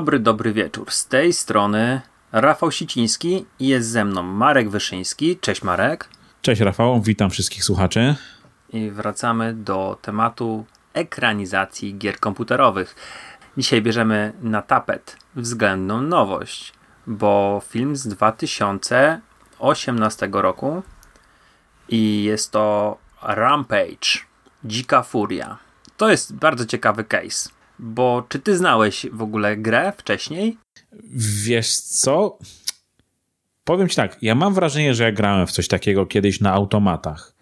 Dobry, dobry wieczór. Z tej strony Rafał Siciński i jest ze mną Marek Wyszyński. Cześć Marek. Cześć Rafał, witam wszystkich słuchaczy. I wracamy do tematu ekranizacji gier komputerowych. Dzisiaj bierzemy na tapet względną nowość, bo film z 2018 roku i jest to Rampage, Dzika Furia. To jest bardzo ciekawy case, bo czy ty znałeś w ogóle grę wcześniej? Wiesz co? Powiem ci tak, ja mam wrażenie, że ja grałem w coś takiego kiedyś na automatach.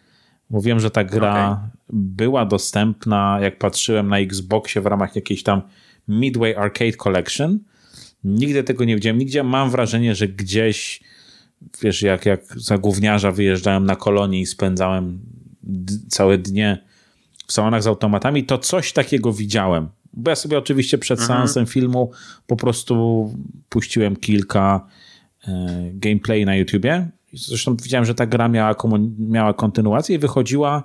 Mówiłem, że ta gra okay. była dostępna, jak patrzyłem na Xboxie w ramach jakiejś tam Midway Arcade Collection. Nigdy tego nie widziałem. Nigdzie mam wrażenie, że gdzieś, wiesz, jak, jak za gówniarza wyjeżdżałem na kolonie i spędzałem całe dnie w salonach z automatami, to coś takiego widziałem. Bo ja sobie oczywiście przed mhm. seansem filmu po prostu puściłem kilka e, gameplay na YouTubie. Zresztą widziałem, że ta gra miała, miała kontynuację i wychodziła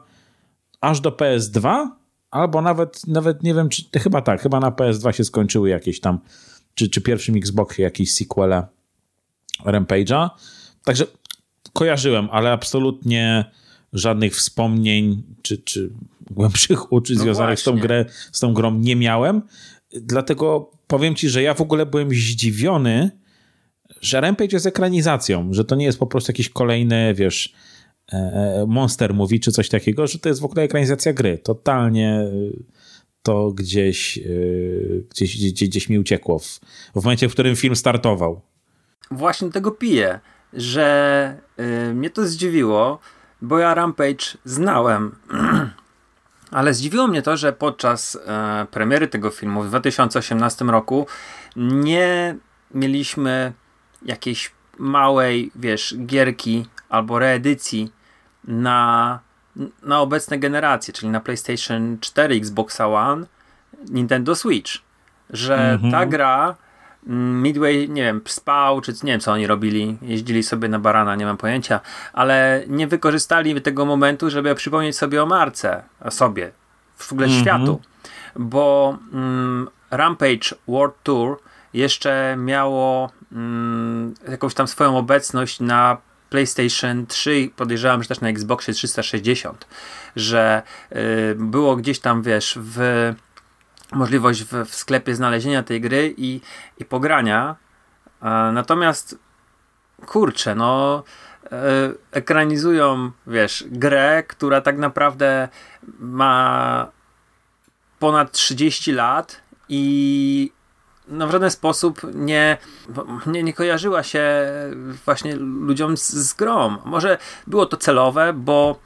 aż do PS2, albo nawet, nawet nie wiem, czy chyba tak, chyba na PS2 się skończyły jakieś tam, czy, czy pierwszym Xboxie jakieś sequele Rampage'a. Także kojarzyłem, ale absolutnie żadnych wspomnień czy, czy głębszych uczuć no związanych z tą, grę, z tą grą nie miałem. Dlatego powiem ci, że ja w ogóle byłem zdziwiony, że Rampage jest ekranizacją, że to nie jest po prostu jakiś kolejny, wiesz, e, e, Monster Movie czy coś takiego, że to jest w ogóle ekranizacja gry. Totalnie e, to gdzieś, gdzieś, gdzieś, gdzieś mi uciekło w, w momencie, w którym film startował. Właśnie tego piję, że y, mnie to zdziwiło, bo ja Rampage znałem. Ale zdziwiło mnie to, że podczas e, premiery tego filmu w 2018 roku nie mieliśmy jakiejś małej, wiesz, gierki albo reedycji na, na obecne generacje, czyli na PlayStation 4, Xbox One, Nintendo Switch. Że mm -hmm. ta gra Midway, nie wiem, spał, czy nie wiem co oni robili, jeździli sobie na barana, nie mam pojęcia, ale nie wykorzystali tego momentu, żeby przypomnieć sobie o marce, o sobie, w ogóle mm -hmm. światu, bo mm, Rampage World Tour jeszcze miało mm, jakąś tam swoją obecność na PlayStation 3, podejrzewam, że też na Xboxie 360, że y, było gdzieś tam, wiesz, w możliwość w, w sklepie znalezienia tej gry i, i pogrania. E, natomiast kurczę, no e, ekranizują, wiesz, grę, która tak naprawdę ma ponad 30 lat i no w żaden sposób nie, nie, nie kojarzyła się właśnie ludziom z, z grą. Może było to celowe, bo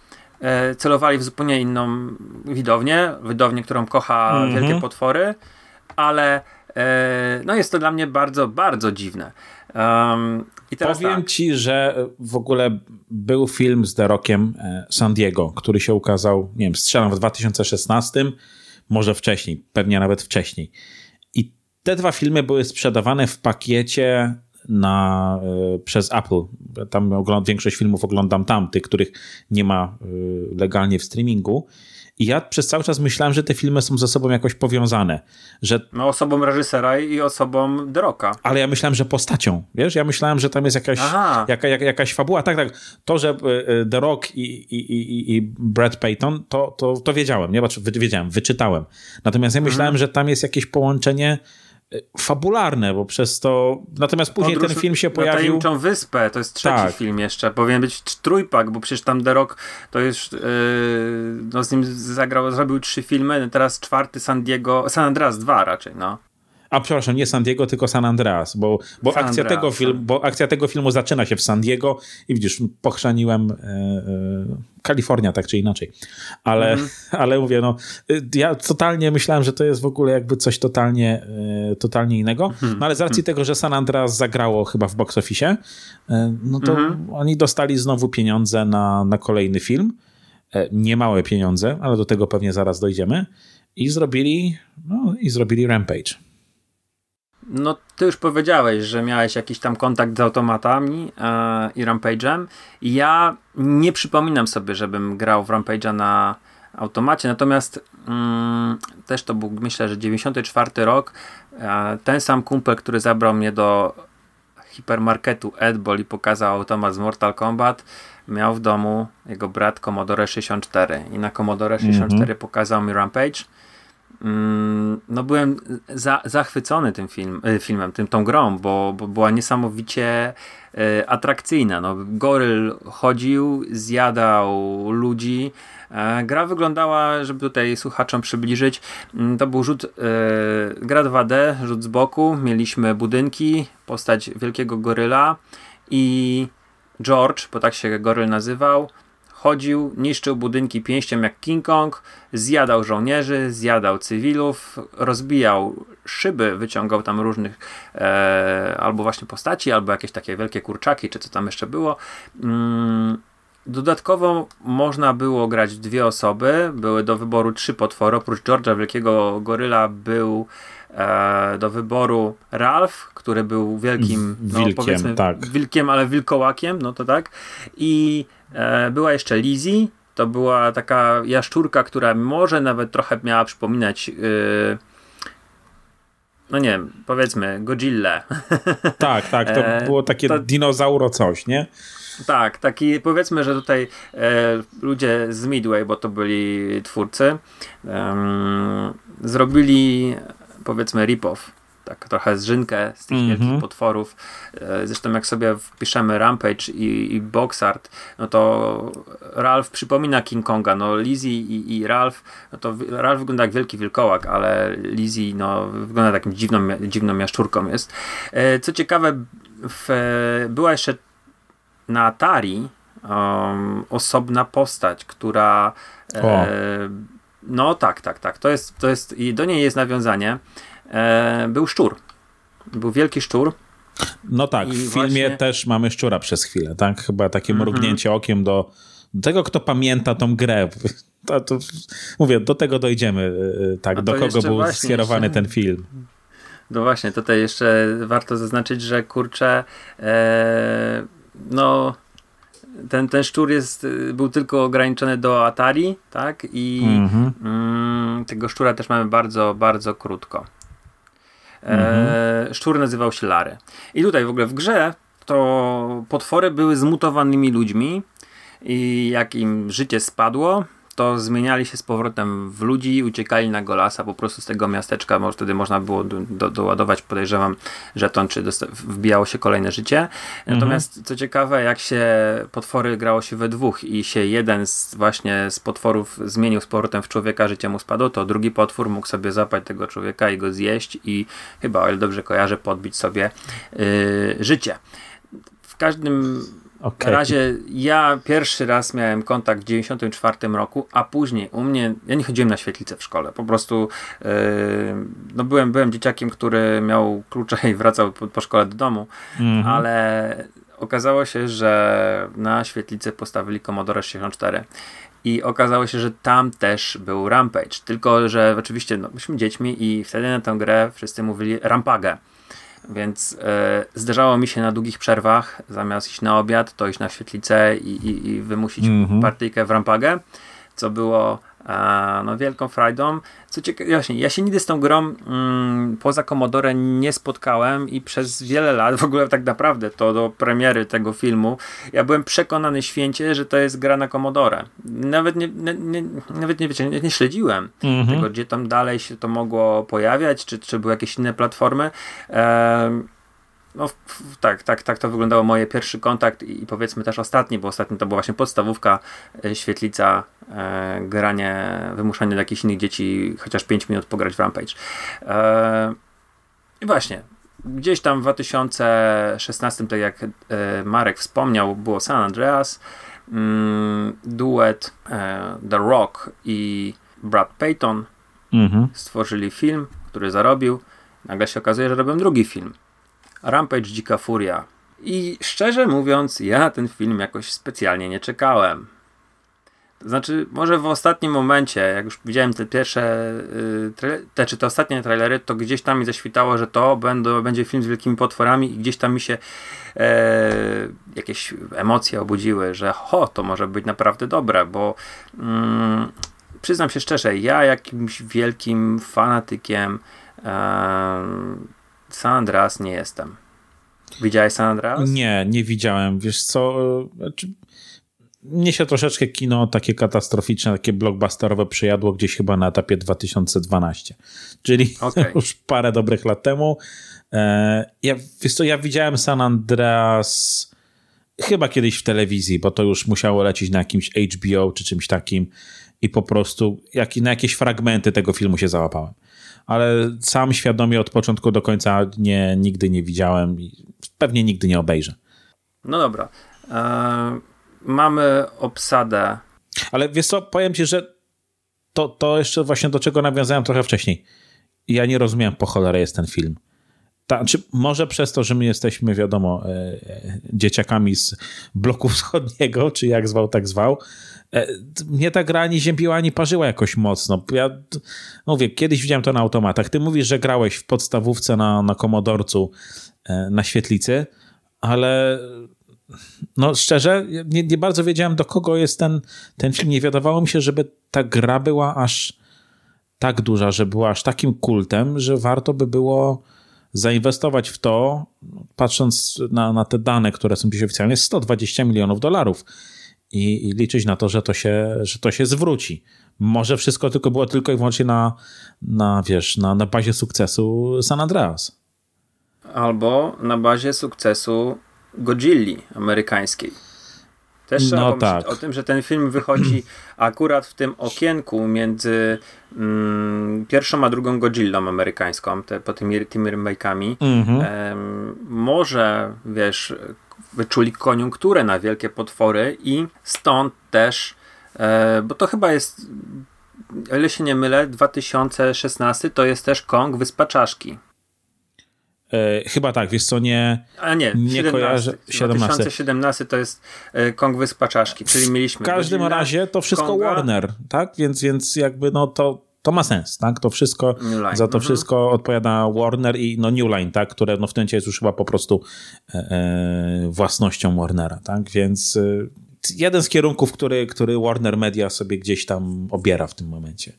celowali w zupełnie inną widownię, widownię, którą kocha mm -hmm. wielkie potwory, ale e, no jest to dla mnie bardzo, bardzo dziwne. Um, i teraz Powiem tak. ci, że w ogóle był film z The Rockiem e, San Diego, który się ukazał, nie wiem, strzelam w 2016, może wcześniej, pewnie nawet wcześniej. I te dwa filmy były sprzedawane w pakiecie na, e, przez Apple. Tam ogląd, większość filmów oglądam tam, tych, których nie ma e, legalnie w streamingu. I ja przez cały czas myślałem, że te filmy są ze sobą jakoś powiązane. Że... No, osobą reżysera i osobą Droka. Ale ja myślałem, że postacią. Wiesz, ja myślałem, że tam jest jakaś, jaka, jak, jakaś fabuła. Tak, tak. To, że e, The Rock i, i, i, i Brad Payton, to, to, to wiedziałem. Nie, wiedziałem, wyczytałem. Natomiast ja myślałem, mhm. że tam jest jakieś połączenie fabularne, bo przez to... Natomiast później Podróż ten film się pojawił... Na Tajemniczą Wyspę, to jest trzeci tak. film jeszcze. Powinien być trójpak, bo przecież tam The Rock to już yy, no z nim zagrał, zrobił trzy filmy, teraz czwarty San Diego, San Andreas 2 raczej, no. A przepraszam, nie San Diego, tylko San Andreas, bo, bo, San akcja, Andreas, tego film, bo akcja tego filmu zaczyna się w San Diego i widzisz, pochrzaniłem e, e, Kalifornia, tak czy inaczej. Ale, mm. ale mówię, no, ja totalnie myślałem, że to jest w ogóle jakby coś totalnie, e, totalnie innego, mm. no ale z racji mm. tego, że San Andreas zagrało chyba w box office, no to oni dostali znowu pieniądze na, na kolejny film. Niemałe pieniądze, ale do tego pewnie zaraz dojdziemy. I zrobili, no, i zrobili Rampage. No, ty już powiedziałeś, że miałeś jakiś tam kontakt z automatami e, i Rampage'em. Ja nie przypominam sobie, żebym grał w Rampage'a na, automacie. Natomiast mm, też to był, myślę, że 94 rok. E, ten sam kumpel, który zabrał mnie do hipermarketu Edbol i pokazał automat z Mortal Kombat, miał w domu jego brat Commodore 64 i na Commodore 64 mm -hmm. pokazał mi Rampage. Mm, no byłem za, zachwycony tym film, e, filmem, tym, tą grą, bo, bo była niesamowicie e, atrakcyjna. No, goryl chodził, zjadał ludzi, E, gra wyglądała, żeby tutaj słuchaczom przybliżyć, mm, to był rzut, e, gra 2D, rzut z boku, mieliśmy budynki, postać wielkiego goryla i George, bo tak się goryl nazywał, chodził, niszczył budynki pięścią jak King Kong, zjadał żołnierzy, zjadał cywilów, rozbijał szyby, wyciągał tam różnych e, albo właśnie postaci, albo jakieś takie wielkie kurczaki, czy co tam jeszcze było. Mm, Dodatkowo można było grać dwie osoby. Były do wyboru trzy potwory. Oprócz George'a Wielkiego Goryla był e, do wyboru Ralph, który był wielkim, no, wilkiem, powiedzmy, tak. wilkiem, ale wilkołakiem, no to tak. I była jeszcze Lizzie. To była taka jaszczurka, która może nawet trochę miała przypominać. E, no nie wiem, powiedzmy Godzilla. Tak, tak, to e, było takie to... dinozauro coś, nie? Tak, taki powiedzmy, że tutaj e, ludzie z Midway, bo to byli twórcy, e, zrobili powiedzmy rip-off tak trochę zżynkę z tych mm -hmm. wielkich potworów. E, zresztą jak sobie wpiszemy Rampage i, i Box Art, no to Ralph przypomina King Konga. No Lizzie i, i Ralph, no to Ralph wygląda jak wielki wilkołak, ale Lizzie no, wygląda takim dziwną, dziwną jaszczurką jest. E, co ciekawe, w, była jeszcze na Atari um, osobna postać, która e, no tak, tak, tak. To jest, to jest i do niej jest nawiązanie. E, był szczur. Był wielki szczur. No tak, I w filmie właśnie... też mamy szczura przez chwilę, tak? Chyba takie mm -hmm. mrugnięcie okiem do, do tego, kto pamięta tą grę. To, to, mówię, do tego dojdziemy, e, tak, do kogo był skierowany ten film. No właśnie, tutaj jeszcze warto zaznaczyć, że kurczę, e, no ten, ten szczur jest, był tylko ograniczony do Atari, tak? I mm-hmm. mm, tego szczura też mamy bardzo, bardzo krótko. E, mm-hmm. Szczur nazywał się Lary. I tutaj w ogóle w grze to potwory były zmutowanymi ludźmi i jak im życie spadło, to zmieniali się z powrotem w ludzi, uciekali na Golasa po prostu z tego miasteczka, może wtedy można było do, do, doładować, podejrzewam, żeton, czy wbijało się kolejne życie. Natomiast mhm. co ciekawe, jak się potwory grało się we dwóch i się jeden z właśnie z potworów zmienił z powrotem w człowieka, życie mu spadło, to drugi potwór mógł sobie zapać tego człowieka i go zjeść i chyba, o ile dobrze kojarzę, podbić sobie yy, życie. W każdym Okay. Na razie ja pierwszy raz miałem kontakt w 94 roku, a później u mnie, ja nie chodziłem na świetlicę w szkole, po prostu yy, no byłem, byłem dzieciakiem, który miał klucze i wracał po, po szkole do domu, mm -hmm. ale okazało się, że na świetlicę postawili Commodore 64 i okazało się, że tam też był Rampage, tylko że oczywiście no, byliśmy dziećmi i wtedy na tę grę wszyscy mówili Rampage. Więc e, zdarzało mi się na długich przerwach, zamiast iść na obiad, to iść na świetlicę i, i, i wymusić mm -hmm. partyjkę w rampagę, co było no, wielką frajdą. Co ciekawe, właśnie, ja się nigdy z tą grą mm, poza Commodore nie spotkałem i przez wiele lat, w ogóle tak naprawdę to do premiery tego filmu, ja byłem przekonany święcie, że to jest gra na Commodore. Nawet nie, nie, nawet nie, wiecie, nie, nie śledziłem -hmm. tego, gdzie tam dalej się to mogło pojawiać, czy, czy były jakieś inne platformy. Ehm, no tak, tak, tak to wyglądało moje pierwszy kontakt i, powiedzmy też ostatni, bo ostatni to była właśnie podstawówka, e, świetlica, e, granie, wymuszanie dla jakichś innych dzieci chociaż 5 minut pograć w Rampage. E, I właśnie, gdzieś tam w 2016, tak jak e, Marek wspomniał, było San Andreas, mm, duet The Rock i Brad Payton mhm. stworzyli film, który zarobił. Nagle się okazuje, że robią drugi film Rampage Dzika Furia. I szczerze mówiąc, ja ten film jakoś specjalnie nie czekałem. To znaczy, może w ostatnim momencie, jak już widziałem te pierwsze, yy, te czy te ostatnie trailery, to gdzieś tam mi zaświtało, że to będą, będzie film z wielkimi potworami i gdzieś tam mi się e, jakieś emocje obudziły, że ho, to może być naprawdę dobre, bo mm, przyznam się szczerze, ja jakimś wielkim fanatykiem San Andreas nie jestem. Widziałeś San Andreas? Nie, nie widziałem. Wiesz co, znaczy, mnie się troszeczkę kino takie katastroficzne, takie blockbusterowe przejadło gdzieś chyba na etapie 2012. Czyli okay. już parę dobrych lat temu. E, ja, wiesz co, ja widziałem San Andreas chyba kiedyś w telewizji, bo to już musiało lecieć na jakimś HBO czy czymś takim i po prostu jak, na jakieś fragmenty tego filmu się załapałem. Ale sam świadomie od początku do końca nie, nigdy nie widziałem i pewnie nigdy nie obejrzę. No dobra. E, mamy obsadę. Ale wiesz co, powiem ci, że to, to jeszcze właśnie do czego nawiązałem trochę wcześniej. Ja nie rozumiałem po cholerę jest ten film. Ta, czy może przez to, że my jesteśmy, wiadomo, e, e, dzieciakami z bloku wschodniego, czy jak zwał, tak zwał, mnie ta gra ani ziębiła, ani parzyła jakoś mocno. Ja mówię, kiedyś widziałem to na automatach. Ty mówisz, że grałeś w podstawówce na, na komodorcu e, na świetlicy, ale no szczerze, nie, nie, bardzo wiedziałem, do kogo jest ten, ten film. Nie wiadomo mi się, żeby ta gra była aż tak duża, że była aż takim kultem, że warto by było zainwestować w to, patrząc na, na te dane, które są dziś oficjalnie, 120 milionów dolarów i, i, liczyć na to, że to, się, że to się zwróci. Może wszystko tylko było tylko i wyłącznie na, na wiesz, na, na bazie sukcesu San Andreas. Albo na bazie sukcesu Godzilli amerykańskiej. Też trzeba no pomyśleć tak. o tym, że ten film wychodzi akurat w tym okienku między mm, pierwszą a drugą Godzillą amerykańską, te, po tymi, tymi remake'ami. Mm-hmm. może, wiesz, wyczuli koniunkturę na wielkie potwory i stąd też, e, bo to chyba jest, ile się nie mylę, 2016 to jest też Kong Wyspa Czaszki. E, chyba tak, wiesz co, nie, A nie, nie 17, kojarzę. 17. 2017 to jest e, Kong Wyspa Czaszki, czyli mieliśmy... W każdym razie to wszystko Konga. Warner, tak? Więc, więc jakby no to, to ma sens, tak? To wszystko, za to mhm. wszystko odpowiada Warner i no New Line, tak? Które no w tym momencie jest już chyba po prostu e, e własnością Warnera, tak? Więc e, jeden z kierunków, który, który Warner Media sobie gdzieś tam obiera w tym momencie.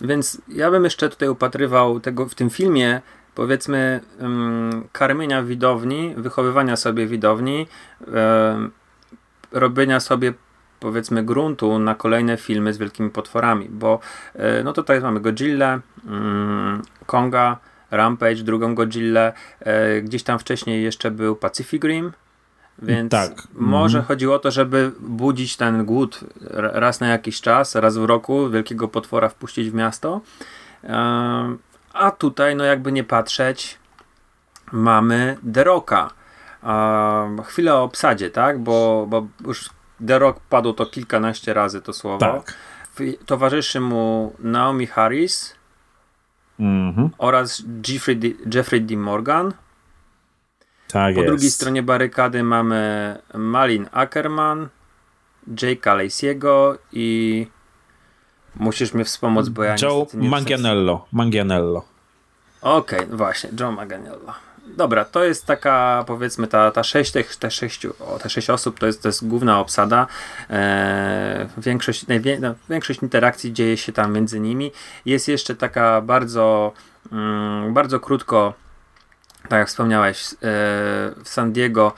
Więc ja bym jeszcze tutaj upatrywał tego w tym filmie powiedzmy um, karmienia widowni, wychowywania sobie widowni, um, robienia sobie powiedzmy gruntu na kolejne filmy z wielkimi potworami, bo e, no tutaj mamy Godzilla, um, Konga, Rampage, drugą Godzilla, e, gdzieś tam wcześniej jeszcze był Pacific Rim, więc tak. może mm. chodziło o to, żeby budzić ten głód raz na jakiś czas, raz w roku, wielkiego potwora wpuścić w miasto. A tutaj, no jakby nie patrzeć, mamy Deroka. chwilę o obsadzie, tak? Bo, bo już Derok padło to kilkanaście razy to słowo. Tak. Towarzyszy mu Naomi Harris mm-hmm. oraz Jeffrey D, Jeffrey D. Morgan. Tak po jest. drugiej stronie barykady mamy Malin Ackerman, Jake'a Lacey'ego i Musisz mnie wspomóc, bo ja Joe nie Manganiello. Manganiello. Okej, okay, właśnie, Joe Manganiello. Dobra, to jest taka, powiedzmy, ta, ta sześć, tych, te, sześciu, o, te sześć osób to jest, to jest główna obsada. Eee, większość, najwie, no, większość interakcji dzieje się tam między nimi. Jest jeszcze taka bardzo, mm, bardzo krótko tak jak wspomniałeś, e, w San Diego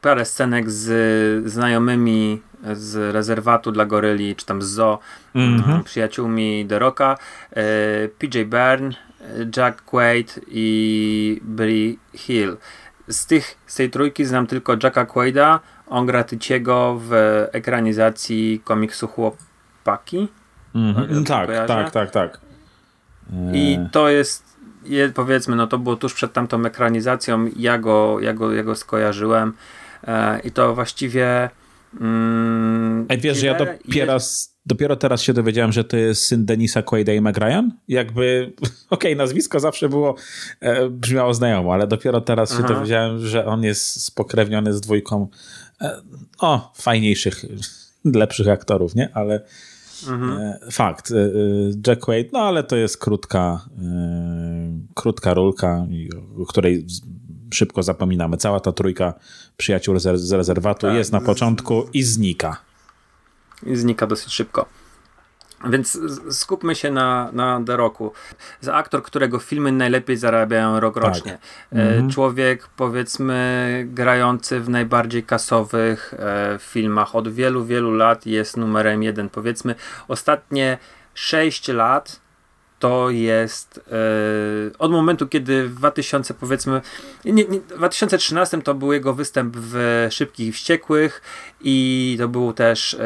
parę scenek z znajomymi z rezerwatu dla goryli, czy tam z zoo, mm -hmm. przyjaciółmi The Rocka, e, PJ Byrne, Jack Quaid i Brie Hill. Z, tych, z tej trójki znam tylko Jacka Quaida, on gra Tyciego w ekranizacji komiksu Chłopaki. Mm -hmm. Tak, tak, tak, tak. I to jest je, powiedzmy, no to było tuż przed tamtą ekranizacją, ja go, ja go, ja go skojarzyłem e, i to właściwie mm, Ej, wiesz, że ja dopiero, jest... dopiero teraz się dowiedziałem, że to jest syn Denisa Quaida i Meg Ryan? Jakby, okej, okay, nazwisko zawsze było, e, brzmiało znajomo, ale dopiero teraz Aha. się dowiedziałem, że on jest spokrewniony z dwójką e, o, fajniejszych, lepszych aktorów, nie? Ale Mhm. E, fakt. E, e, Jack Quaid, no ale to jest krótka, krótka rulka, o której szybko zapominamy. Cała ta trójka przyjaciół z rezerwatu tak. jest na początku i znika. Znika dosyć szybko. Więc skupmy się na, na The Rocku. Za aktor, którego filmy najlepiej zarabiają rok tak. rocznie. Mhm. Człowiek, powiedzmy, grający w najbardziej kasowych e, filmach od wielu, wielu lat jest numerem jeden. Powiedzmy, ostatnie 6 lat to jest e, od momentu, kiedy w 2000 powiedzmy, nie, nie, 2013 to był jego występ w Szybkich i Wściekłych i to był też e,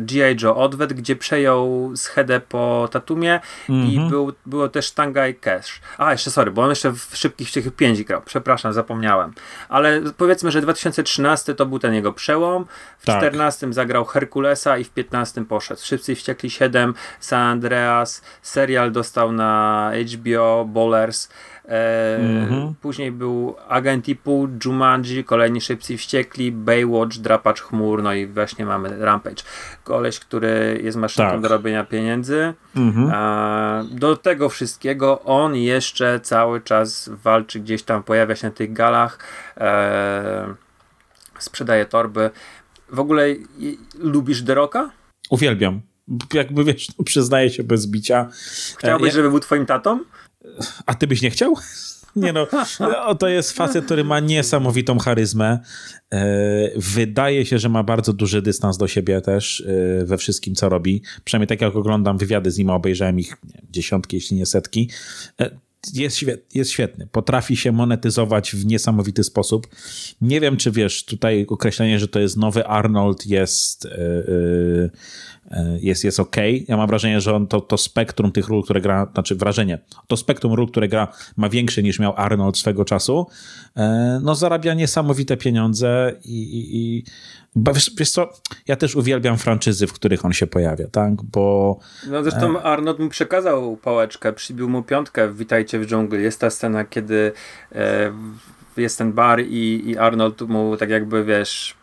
G.I. Joe Odwet, gdzie przejął schedę po Tatumie mm -hmm. i mhm. był, było też Tangai Cash. A, jeszcze sorry, bo on jeszcze w Szybkich Wściekłych 5 grał, przepraszam, zapomniałem. Ale powiedzmy, że 2013 to był ten jego przełom, w tak. 14 zagrał Herkulesa i w 15 poszedł. Szybcy i Wściekli 7, San Andreas, serial dostał na HBO, Bowlers. E, mm-hmm. Później był Agent i pół, Jumanji, kolejni Szybcy i Wściekli, Baywatch, Drapacz Chmur, no i właśnie mamy Rampage. Koleś, który jest maszynką tak. do robienia pieniędzy. Mm-hmm. E, do tego wszystkiego on jeszcze cały czas walczy gdzieś tam, pojawia się na tych galach, e, sprzedaje torby. W ogóle lubisz Deroka? Uwielbiam jakby wiesz, no, przyznaję się bez bicia. Chciałbyś, ja... żeby był twoim tatą? A ty byś nie chciał? Nie no, to jest facet, który ma niesamowitą charyzmę. E, wydaje się, że ma bardzo duży dystans do siebie też e, we wszystkim, co robi. Przynajmniej tak jak oglądam wywiady z nim, obejrzałem ich dziesiątki, jeśli nie setki. E, jest, jest świetny. Potrafi się monetyzować w niesamowity sposób. Nie wiem, czy wiesz, tutaj określenie, że to jest nowy Arnold jest. E, jest, jest ok. Ja mam wrażenie, że on to, to spektrum tych ról, które gra, znaczy wrażenie, to spektrum ról, które gra ma większe niż miał Arnold swego czasu, e, no zarabia niesamowite pieniądze i, i, i wiesz, wiesz co, ja też uwielbiam franczyzy, w których on się pojawia, tak, bo... No zresztą e... Arnold mu przekazał pałeczkę, przybił mu piątkę Witajcie w dżungli. Jest ta scena, kiedy e, jest ten bar i, i Arnold mu tak jakby, wiesz,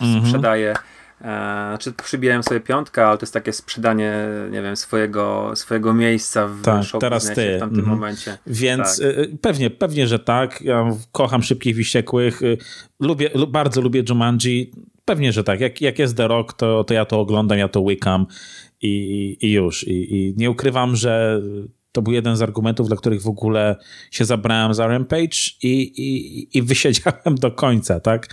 mm -hmm. E, znaczy przybijałem sobie piątkę, ale to jest takie sprzedanie, nie wiem, swojego, swojego miejsca w tak, teraz ty. w tamtym mhm. momencie. Więc tak. Y, pewnie, pewnie, że tak. Ja kocham Szybkich Wściekłych. Y, lubię, bardzo lubię Jumanji. Pewnie, że tak. Jak, jak jest The Rock, to, to ja to oglądam, ja to łykam i, i już. I, I nie ukrywam, że to był jeden z argumentów, dla których w ogóle się zabrałem za Rampage i, i, i wysiedziałem do końca, tak?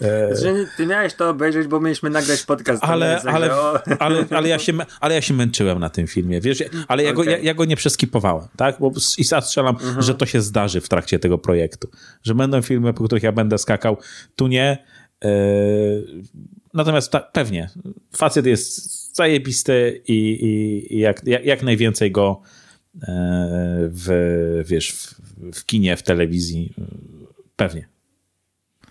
E, ty miałeś to obejrzeć, bo mieliśmy nagrać podcast. Ale, ale, ale, ale, ja się, ale ja się męczyłem na tym filmie, wiesz, ale ja, okay. go, ja, ja, go nie przeskipowałem, tak? Bo i strzelam, mhm. że to się zdarzy w trakcie tego projektu. Że będą filmy, po których ja będę skakał, tu nie. E, natomiast ta, pewnie, facet jest zajebisty i, i, i jak, jak, najwięcej go w, wiesz, w, w kinie, w telewizji. Pewnie.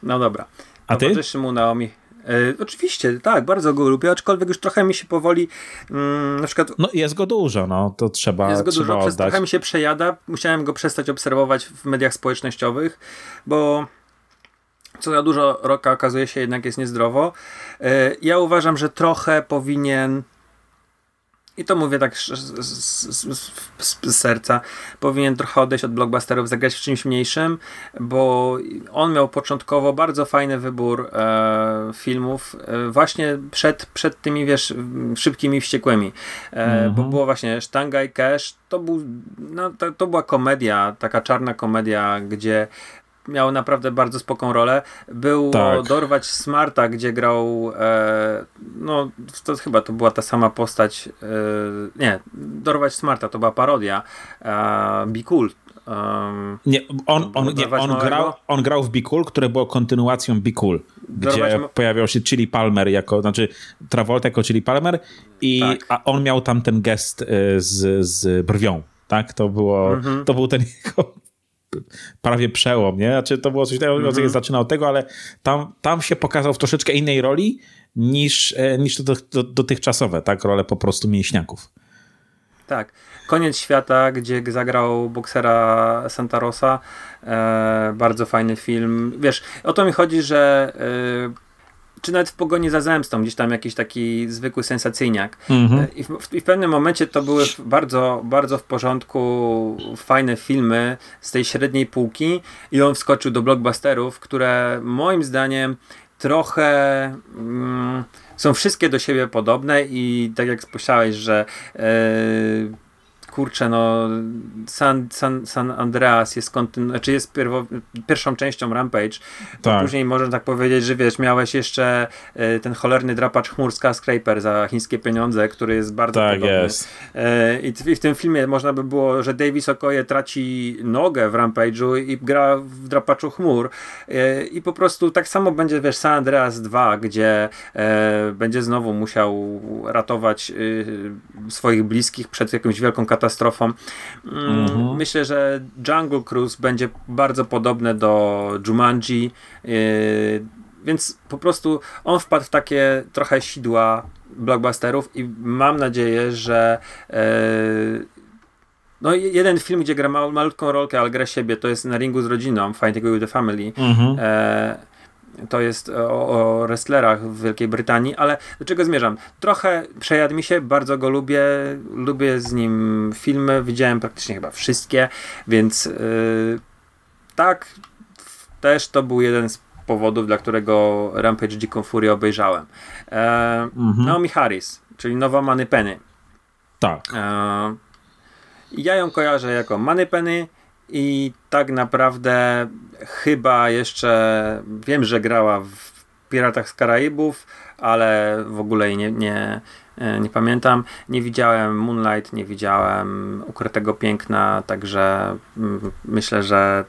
No dobra. A ty? Towarzyszy mu Naomi. E, oczywiście, tak, bardzo go lubię, aczkolwiek już trochę mi się powoli mm, na przykład... No jest go dużo, no to trzeba Jest go trzeba dużo, przez trochę mi się przejada, musiałem go przestać obserwować w mediach społecznościowych, bo co za dużo roka okazuje się jednak jest niezdrowo. E, ja uważam, że trochę powinien i to mówię tak z, z, z, z, serca, powinien trochę odejść od blockbusterów, zagrać w czymś mniejszym, bo on miał początkowo bardzo fajny wybór e, filmów e, właśnie przed, przed tymi, wiesz, szybkimi wściekłymi, e, -hmm. bo było właśnie Sztanga i Cash, to, był, no, to, to była komedia, taka czarna komedia, gdzie miał naprawdę bardzo spoką rolę. Był tak. Dorwać Smarta, gdzie grał e, no to chyba to była ta sama postać e, nie, Dorwać Smarta to była parodia e, Be Cool Um, nie, on, on, nie, on, grał, on grał w Be Cool, które było kontynuacją Be Cool, gdzie pojawiał się Chili Palmer jako, znaczy Travolta jako Chili Palmer i tak. a on miał tam ten gest e, z, z brwią, tak? To było, mhm. to był ten jego prawie przełom, nie? Znaczy to było coś takiego, mm -hmm. zaczynał od tego, ale tam, tam się pokazał w troszeczkę innej roli niż, e, niż to dotychczasowe, tak? Role po prostu mięśniaków. Tak. Koniec świata, gdzie zagrał boksera Santarosa. E, bardzo fajny film. Wiesz, o to mi chodzi, że e, czy nawet w pogoni za zemstą, gdzieś tam jakiś taki zwykły sensacyjniak. Mhm. I, w, I, w, pewnym momencie to były bardzo, bardzo w porządku fajne filmy z tej średniej półki i on wskoczył do blockbusterów, które moim zdaniem trochę mm, są wszystkie do siebie podobne i tak jak spojrzałeś, że e, kurczę, no San, San, San Andreas jest kontyn- znaczy jest pierwo- pierwszą częścią Rampage, tak. później można tak powiedzieć, że wiesz, miałeś jeszcze e, ten cholerny drapacz chmur Skyscraper za chińskie pieniądze, który jest bardzo tak, podobny. Jest. E, I, w, tym filmie można by było, że Davis Okoye traci nogę w Rampage'u i gra w drapaczu chmur e, i po prostu tak samo będzie, wiesz, San Andreas 2, gdzie będzie znowu musiał ratować swoich bliskich przed jakąś wielką katastrofą katastrofą. Mm, mhm. Myślę, że Jungle Cruise będzie bardzo podobne do Jumanji, yy, więc po prostu on wpadł w takie trochę sidła blockbusterów i mam nadzieję, że yy, no jeden film, gdzie gra malutką rolkę, ale gra siebie, to jest na ringu z rodziną, Fighting with the Family. Mhm. E, to jest o, o wrestlerach w Wielkiej Brytanii, ale do czego zmierzam? Trochę przejadł mi się, bardzo go lubię, lubię z nim filmy, widziałem praktycznie chyba wszystkie, więc yy, tak, też to był jeden z powodów, dla którego Rampage Dziką Furię obejrzałem. E, mhm. Naomi Harris, czyli nowa Money Penny. Tak. E, ja ją kojarzę jako Money Penny i tak naprawdę chyba jeszcze wiem, że grała w Piratach z Karaibów, ale w ogóle jej nie, nie, e, nie pamiętam. Nie widziałem Moonlight, nie widziałem Ukrytego Piękna, także mm, myślę, że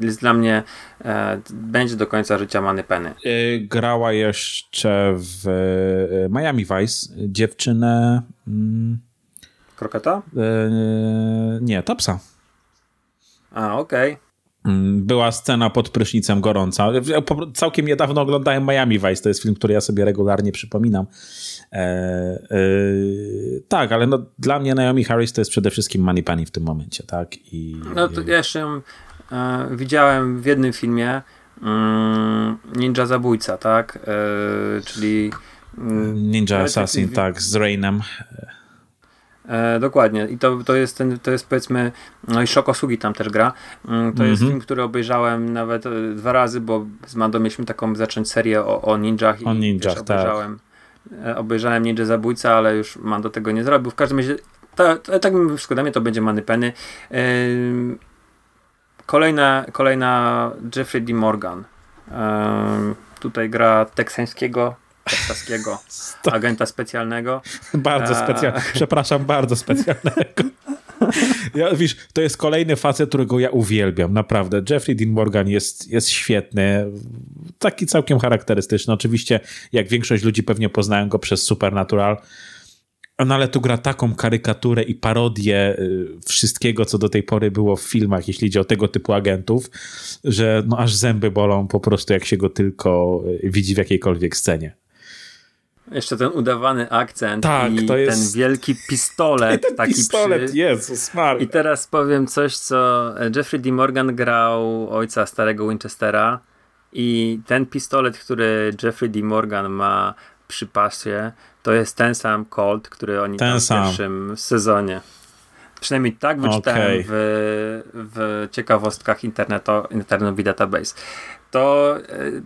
jest dla mnie e, będzie do końca życia Many Penny. E, grała jeszcze w e, Miami Vice dziewczynę. Mm, Kroketa? nie, Topsa. A, okej. Okay. Mm, była scena pod prysznicem gorąca. Całkiem niedawno oglądałem Miami Vice, to jest film, który ja sobie regularnie przypominam. E, e, tak, ale no, dla mnie Naomi Harris to jest przede wszystkim Money Penny w tym momencie, tak? I, no to ja jeszcze e, widziałem w jednym filmie mm, Ninja Zabójca, tak? E, czyli mm, Ninja Assassin, tak, z Rainem. E, dokładnie. I to, to jest ten, to jest powiedzmy, no i Sugi tam też gra. Mm, to mm -hmm. jest mhm. film, który obejrzałem nawet e, dwa razy, bo z Mando mieliśmy taką zacząć serię o, o ninjach. O ninjach, tak. Obejrzałem, e, obejrzałem Ninja Zabójca, ale już Mando tego nie zrobił. W każdym razie, to, to, tak mi wszystko to będzie Many Penny. Yy, kolejna, kolejna Jeffrey D. Morgan. Yy, tutaj gra teksańskiego teksaskiego agenta specjalnego. Bardzo specjalnego. Przepraszam, bardzo specjalnego. Ja, wiesz, to jest kolejny facet, którego ja uwielbiam, naprawdę. Jeffrey Dean Morgan jest, jest świetny, taki całkiem charakterystyczny. Oczywiście, jak większość ludzi pewnie poznają go przez Supernatural, no ale tu gra taką karykaturę i parodię y, wszystkiego, co do tej pory było w filmach, jeśli chodzi o tego typu agentów, że no aż zęby bolą po prostu, jak się go tylko y, widzi w jakiejkolwiek scenie. Jeszcze ten udawany akcent tak, i jest... ten wielki pistolet. Ten taki pistolet, przy... Jezus I teraz powiem coś, co Jeffrey D. Morgan grał ojca starego Winchestera i ten pistolet, który Jeffrey D. Morgan ma przy pasie, to jest ten sam Colt, który oni ten w pierwszym sezonie. Przynajmniej tak wyczytałem okay. w, w ciekawostkach internetu, Internet Database. To e,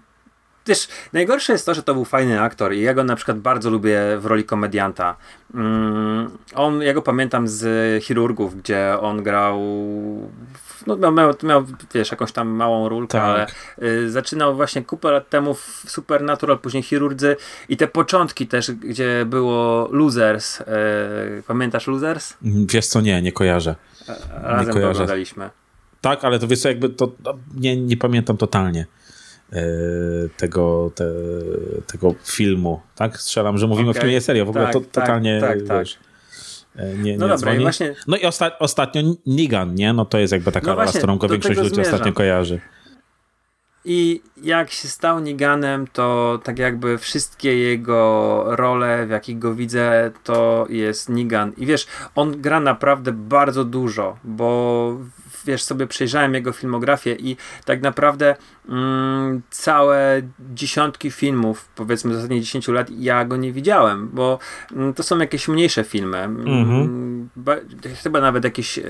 też najgorsze jest to, że to był fajny aktor i ja go na przykład bardzo lubię w roli komedianta. Mm, on, ja go pamiętam z Chirurgów, gdzie on grał no, miał, miał, wiesz, jakąś tam małą rulkę, tak. ale y, zaczynał właśnie kupę lat temu w Supernatural, później Chirurdzy i te początki też, gdzie było Losers. Y, pamiętasz Losers? Wiesz co, nie, nie kojarzę. Razem nie kojarzę. to oglądaliśmy. Tak, ale to wiesz co, jakby to, no, nie, nie pamiętam totalnie. E, tego, te, tego filmu, tak? Strzelam, że mówimy okay. o filmie serio, w ogóle tak, to, tak, totalnie tak, tak, wiesz, e, nie, nie no dobra, i właśnie... No i osta ostatnio Nigan, nie? No to jest jakby taka no rola, z którą większość ludzi zmierzam. ostatnio kojarzy. I jak się stał Niganem, to tak jakby wszystkie jego role, w jakich go widzę, to jest Nigan. I wiesz, on gra naprawdę bardzo dużo, bo wiesz, sobie przejrzałem jego filmografię i tak naprawdę mm, całe dziesiątki filmów, powiedzmy z ostatnich 10 lat, ja go nie widziałem, bo mm, to są jakieś mniejsze filmy. Mm, ba, chyba nawet jakieś e,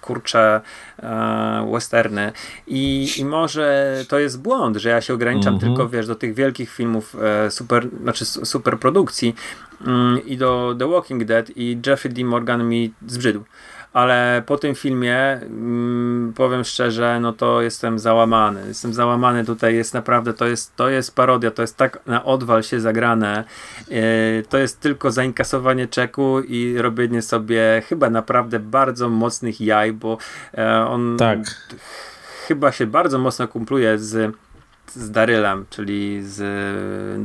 kurcze e, westerny I, i może to jest błąd, że ja się ograniczam mhm. tylko, wiesz, do tych wielkich filmów e, super, znaczy super produkcji mm, i do The Walking Dead i Jeffrey D. Morgan mi zbrzydł ale po tym filmie mm, powiem szczerze, no to jestem załamany. Jestem załamany tutaj, jest naprawdę, to jest, to jest parodia, to jest tak na odwal się zagrane. Yy, to jest tylko zainkasowanie czeku i robienie sobie chyba naprawdę bardzo mocnych jaj, bo yy, on tak. chyba się bardzo mocno kumpluje z z Darylem, czyli z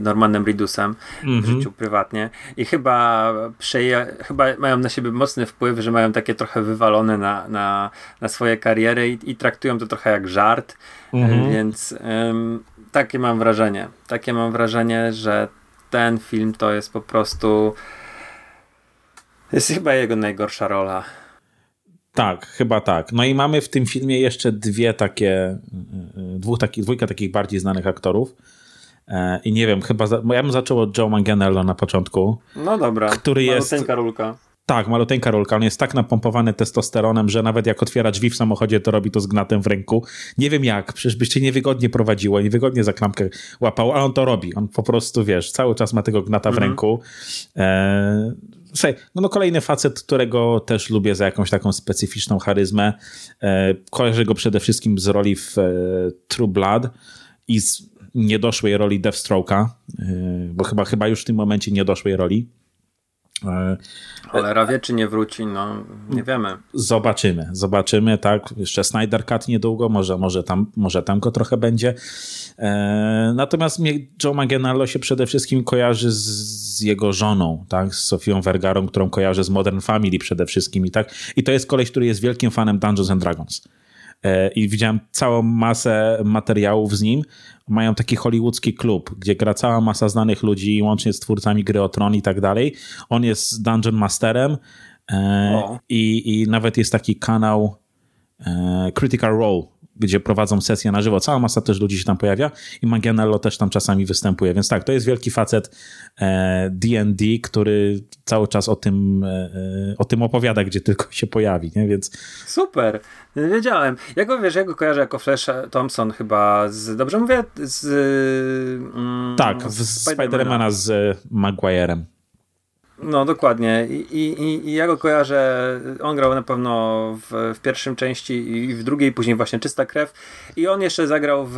Normanem Ridusem mm-hmm. w mhm. życiu prywatnie i chyba, przeje, chyba mają na siebie mocny wpływ, że mają takie trochę wywalone na, na, na swoje kariery i, i traktują to trochę jak żart, mm-hmm. więc um, takie mam wrażenie. Takie mam wrażenie, że ten film to jest po prostu jest chyba jego najgorsza rola. Tak, chyba tak. No i mamy w tym filmie jeszcze dwie takie, y, y, dwóch takich, dwójka takich bardziej znanych aktorów. E, I nie wiem, chyba, za, ja bym zaczął od Joe Manganiello na początku. No dobra, który jest... rulka. Tak, maluteńka rulka. On jest tak napompowany testosteronem, że nawet jak otwiera drzwi w samochodzie, to robi to z gnatem w ręku. Nie wiem jak, przecież by się niewygodnie prowadziło, niewygodnie za klamkę łapał, ale on to robi. On po prostu, wiesz, cały czas ma tego gnata w mhm. ręku. E, Słuchaj, no, no kolejny facet, którego też lubię za jakąś taką specyficzną charyzmę. E, kojarzę go przede wszystkim z roli w e, True Blood i z niedoszłej roli Deathstroke'a, e, bo chyba, chyba już w tym momencie niedoszłej roli. E, Cholera wie, czy nie wróci, no nie wiemy. Zobaczymy, zobaczymy, tak. Jeszcze Snyder Cut niedługo, może, może, tam, może tam go trochę będzie. E, natomiast mnie Joe Manganiello się przede wszystkim kojarzy z, z, jego żoną, tak, z Sofią Vergarą, którą kojarzy z Modern Family przede wszystkim i tak. I to jest koleś, który jest wielkim fanem Dungeons and Dragons. E, I widziałem całą masę materiałów z nim. Mają taki hollywoodzki klub, gdzie gra cała masa znanych ludzi, łącznie z twórcami gry o Tron i tak dalej. On jest Dungeon Masterem e, i, i nawet jest taki kanał Critical Role, gdzie prowadzą sesje na żywo. Cała masa też ludzi się tam pojawia i Manganiello też tam czasami występuje. Więc tak, to jest wielki facet D&D, e, który cały czas o tym, e, e, o tym opowiada, gdzie tylko się pojawi, nie? Więc... Super, wiedziałem. Ja go, wiesz, ja go kojarzę jako Flash Thompson chyba z, dobrze mówię? Z... Mm, tak, z Spidermana z Maguirem. No, dokładnie. I, i, I ja go kojarzę. On grał na pewno w, w pierwszym części i w drugiej, później właśnie Czysta Krew. I on jeszcze zagrał w.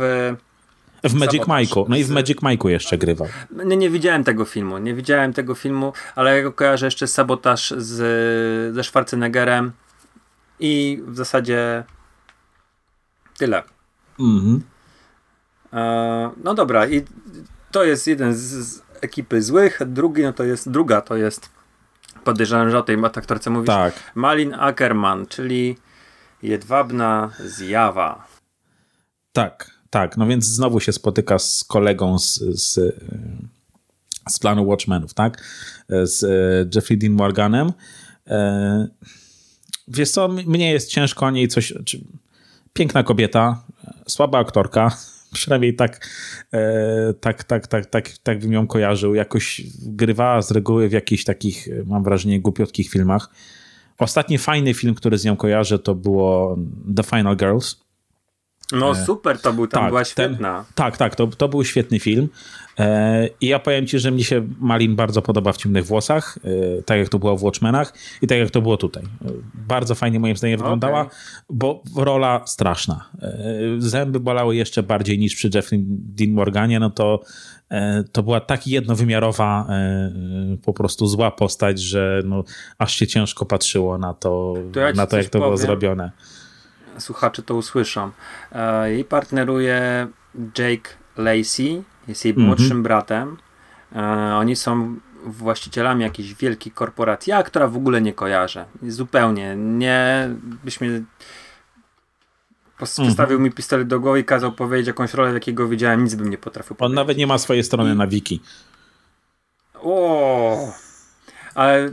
W Magic Mike'u. No i w Magic Mike'u jeszcze grywał. Nie, nie widziałem tego filmu. Nie widziałem tego filmu, ale ja go kojarzę jeszcze Sabotaż z, ze Schwarzeneggerem. I w zasadzie tyle. Mhm. E, no dobra, i to jest jeden z, ekipy złych, drugi no to jest, druga to jest podejrzewam, że o tej aktorce mówisz. Tak. Malin Ackerman, czyli jedwabna zjawa. Tak, tak. No więc znowu się spotyka z kolegą z, z, z planu Watchmenów, tak? Z e, Jeffrey Dean Morganem. E, wiesz co, mnie jest ciężko o niej coś... Piękna kobieta, słaba aktorka, przynajmniej tak, e, tak, tak, tak, tak, tak bym ją kojarzył. Jakoś grywała z reguły w jakichś takich, mam wrażenie, głupiotkich filmach. Ostatni fajny film, który z nią kojarzę, to było The Final Girls. No e, super to był, tam tak, była świetna. Ten, tak, tak, to, to był świetny film. E, I ja powiem ci, że mi się Malin bardzo podoba w Ciemnych Włosach, e, tak jak to było w Watchmenach i tak jak to było tutaj. Bardzo fajnie moim zdaniem okay. wyglądała, bo rola straszna. Zęby bolały jeszcze bardziej niż przy Jeffrey Dean Morganie, no to to była tak jednowymiarowa po prostu zła postać, że no, aż się ciężko patrzyło na to, ja na to jak to powiem. było zrobione słuchacze to usłyszą. E, jej partneruje Jake Lacey, jest jej młodszym mm -hmm. bratem. E, oni są właścicielami jakiejś wielkiej korporacji, ja, która w ogóle nie kojarzę. Zupełnie. Nie, byś mnie postawił mi pistolet do głowy i kazał powiedzieć jakąś rolę, jakiego widziałem, nic bym nie potrafił powiedzieć. On nawet nie ma swojej strony na wiki. O, ale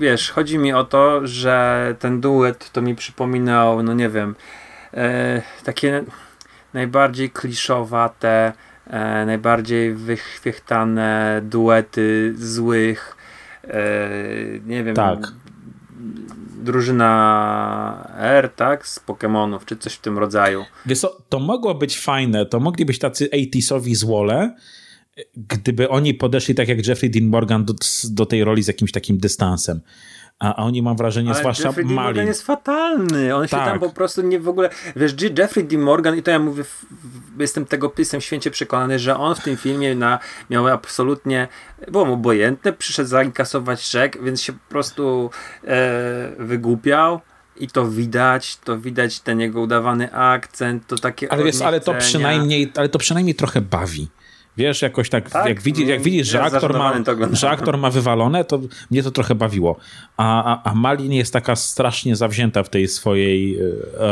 wiesz, chodzi mi o to, że ten duet to mi przypominał, no nie wiem, e, takie najbardziej kliszowate, e, najbardziej wychwiechtane duety złych, e, nie wiem, tak. drużyna R, tak, z Pokémonów, czy coś w tym rodzaju. Wiesz co, to mogło być fajne, to mogli być tacy 80sowi złole, gdyby oni podeszli tak jak Jeffrey Dean Morgan do, do tej roli z jakimś takim dystansem. A, a oni mam wrażenie, Ale zwłaszcza Jeffrey Malin. Morgan jest fatalny. On tak. się tam tak. po prostu nie w ogóle. Wiesz, Jeffrey Dean Morgan, i to ja mówię, jestem tego jestem święcie przekonany, że on w tym filmie na, miał absolutnie. Było mu obojętne, przyszedł zainkasować czek, więc się po prostu e, wygłupiał. I to widać, to widać ten jego udawany akcent, to takie. Ale, wiesz, ale to przynajmniej, ale to przynajmniej trochę bawi. Wiesz, jakoś tak, tak? Jak, widzi, jak widzisz, że aktor, ma, że aktor ma wywalone, to mnie to trochę bawiło. A, a, a Malin jest taka strasznie zawzięta w tej swojej e,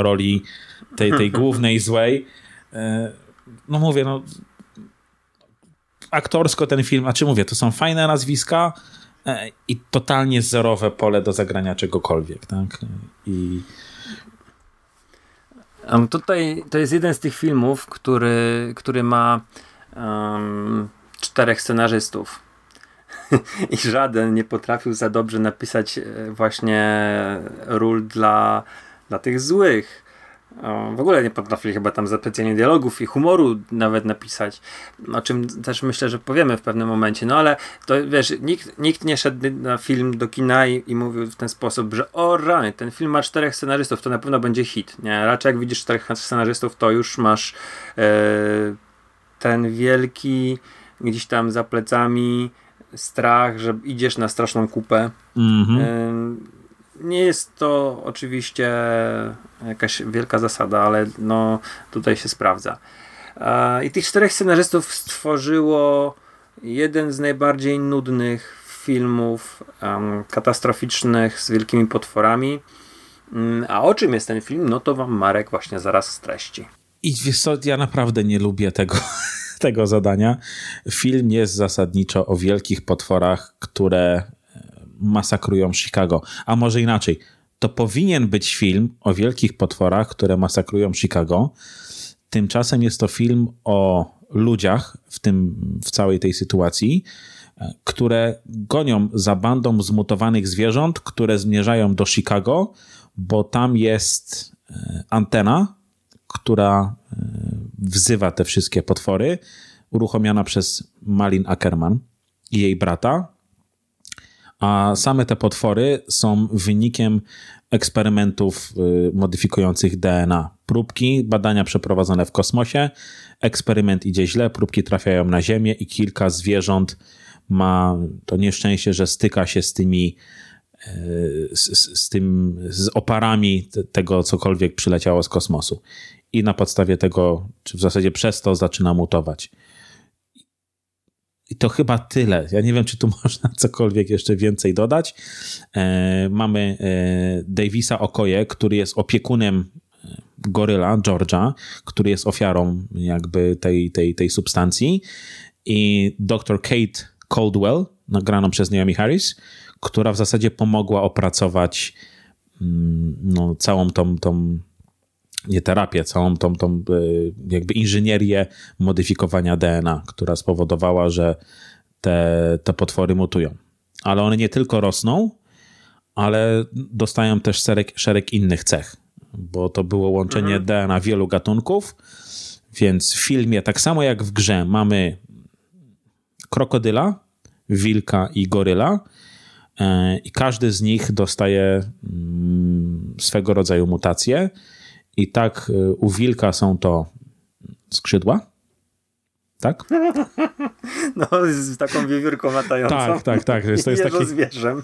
roli, tej, tej głównej złej. E, no mówię, no aktorsko ten film, a czy mówię, to są fajne nazwiska e, i totalnie zerowe pole do zagrania czegokolwiek, tak? I tutaj to jest jeden z tych filmów, który, który ma um, czterech scenarzystów. I żaden nie potrafił za dobrze napisać e, właśnie ról dla, dla tych złych. W ogóle nie potrafili chyba tam za specjalnie dialogów i humoru nawet napisać, o czym też myślę, że powiemy w pewnym momencie. No ale to wiesz, nikt, nikt nie szedł na film do kina i, i mówił w ten sposób, że o rany, ten film ma czterech scenarzystów, to na pewno będzie hit. Nie? Raczej jak widzisz czterech scenarzystów, to już masz e, ten wielki gdzieś tam za plecami strach, że idziesz na straszną kupę. Mm-hmm. Nie jest to oczywiście jakaś wielka zasada, ale no tutaj się sprawdza. I tych czterech scenarzystów stworzyło jeden z najbardziej nudnych filmów um, katastroficznych z wielkimi potworami. Mm, a o czym jest ten film? No to wam Marek właśnie zaraz streści. I wiesz co, ja naprawdę nie lubię tego, tego zadania. Film jest zasadniczo o wielkich potworach, które e, masakrują Chicago. A może inaczej, to powinien być film o wielkich potworach, które masakrują Chicago. Tymczasem jest to film o ludziach w, tym, w całej tej sytuacji, e, które gonią za bandą zmutowanych zwierząt, które zmierzają do Chicago, bo tam jest e, antena, która e, wzywa te wszystkie potwory, uruchomiona przez Malin Ackerman i jej brata. A same te potwory są wynikiem eksperymentów e, modyfikujących DNA. Próbki, badania przeprowadzone w kosmosie, eksperyment idzie źle, próbki trafiają na Ziemię i kilka zwierząt ma to nieszczęście, że styka się z tymi z, z, tym, z oparami tego cokolwiek przyleciało z kosmosu i na podstawie tego, czy w zasadzie przez to zaczyna mutować. I to chyba tyle. Ja nie wiem, czy tu można cokolwiek jeszcze więcej dodać. E, mamy e, Davisa Okoje, który jest opiekunem e, goryla George'a, który jest ofiarą jakby tej, tej, tej substancji i dr Kate Caldwell, nagraną przez Naomi Harris, która w zasadzie pomogła opracować mm, no, całą tą, tą nie terapię, całą tą, tą e, jakby inżynierię modyfikowania DNA, która spowodowała, że te, te potwory mutują. Ale one nie tylko rosną, ale dostają też szereg, szereg innych cech, bo to było łączenie mhm. DNA wielu gatunków, więc w filmie, tak samo jak w grze, mamy krokodyla, wilka i goryla, i każdy z nich dostaje mm, swego rodzaju mutacje i tak y, u wilka są to skrzydła. Tak? No, z taką wiewiórką latającą. Tak, tak, tak. To jest, taki... zwierzem.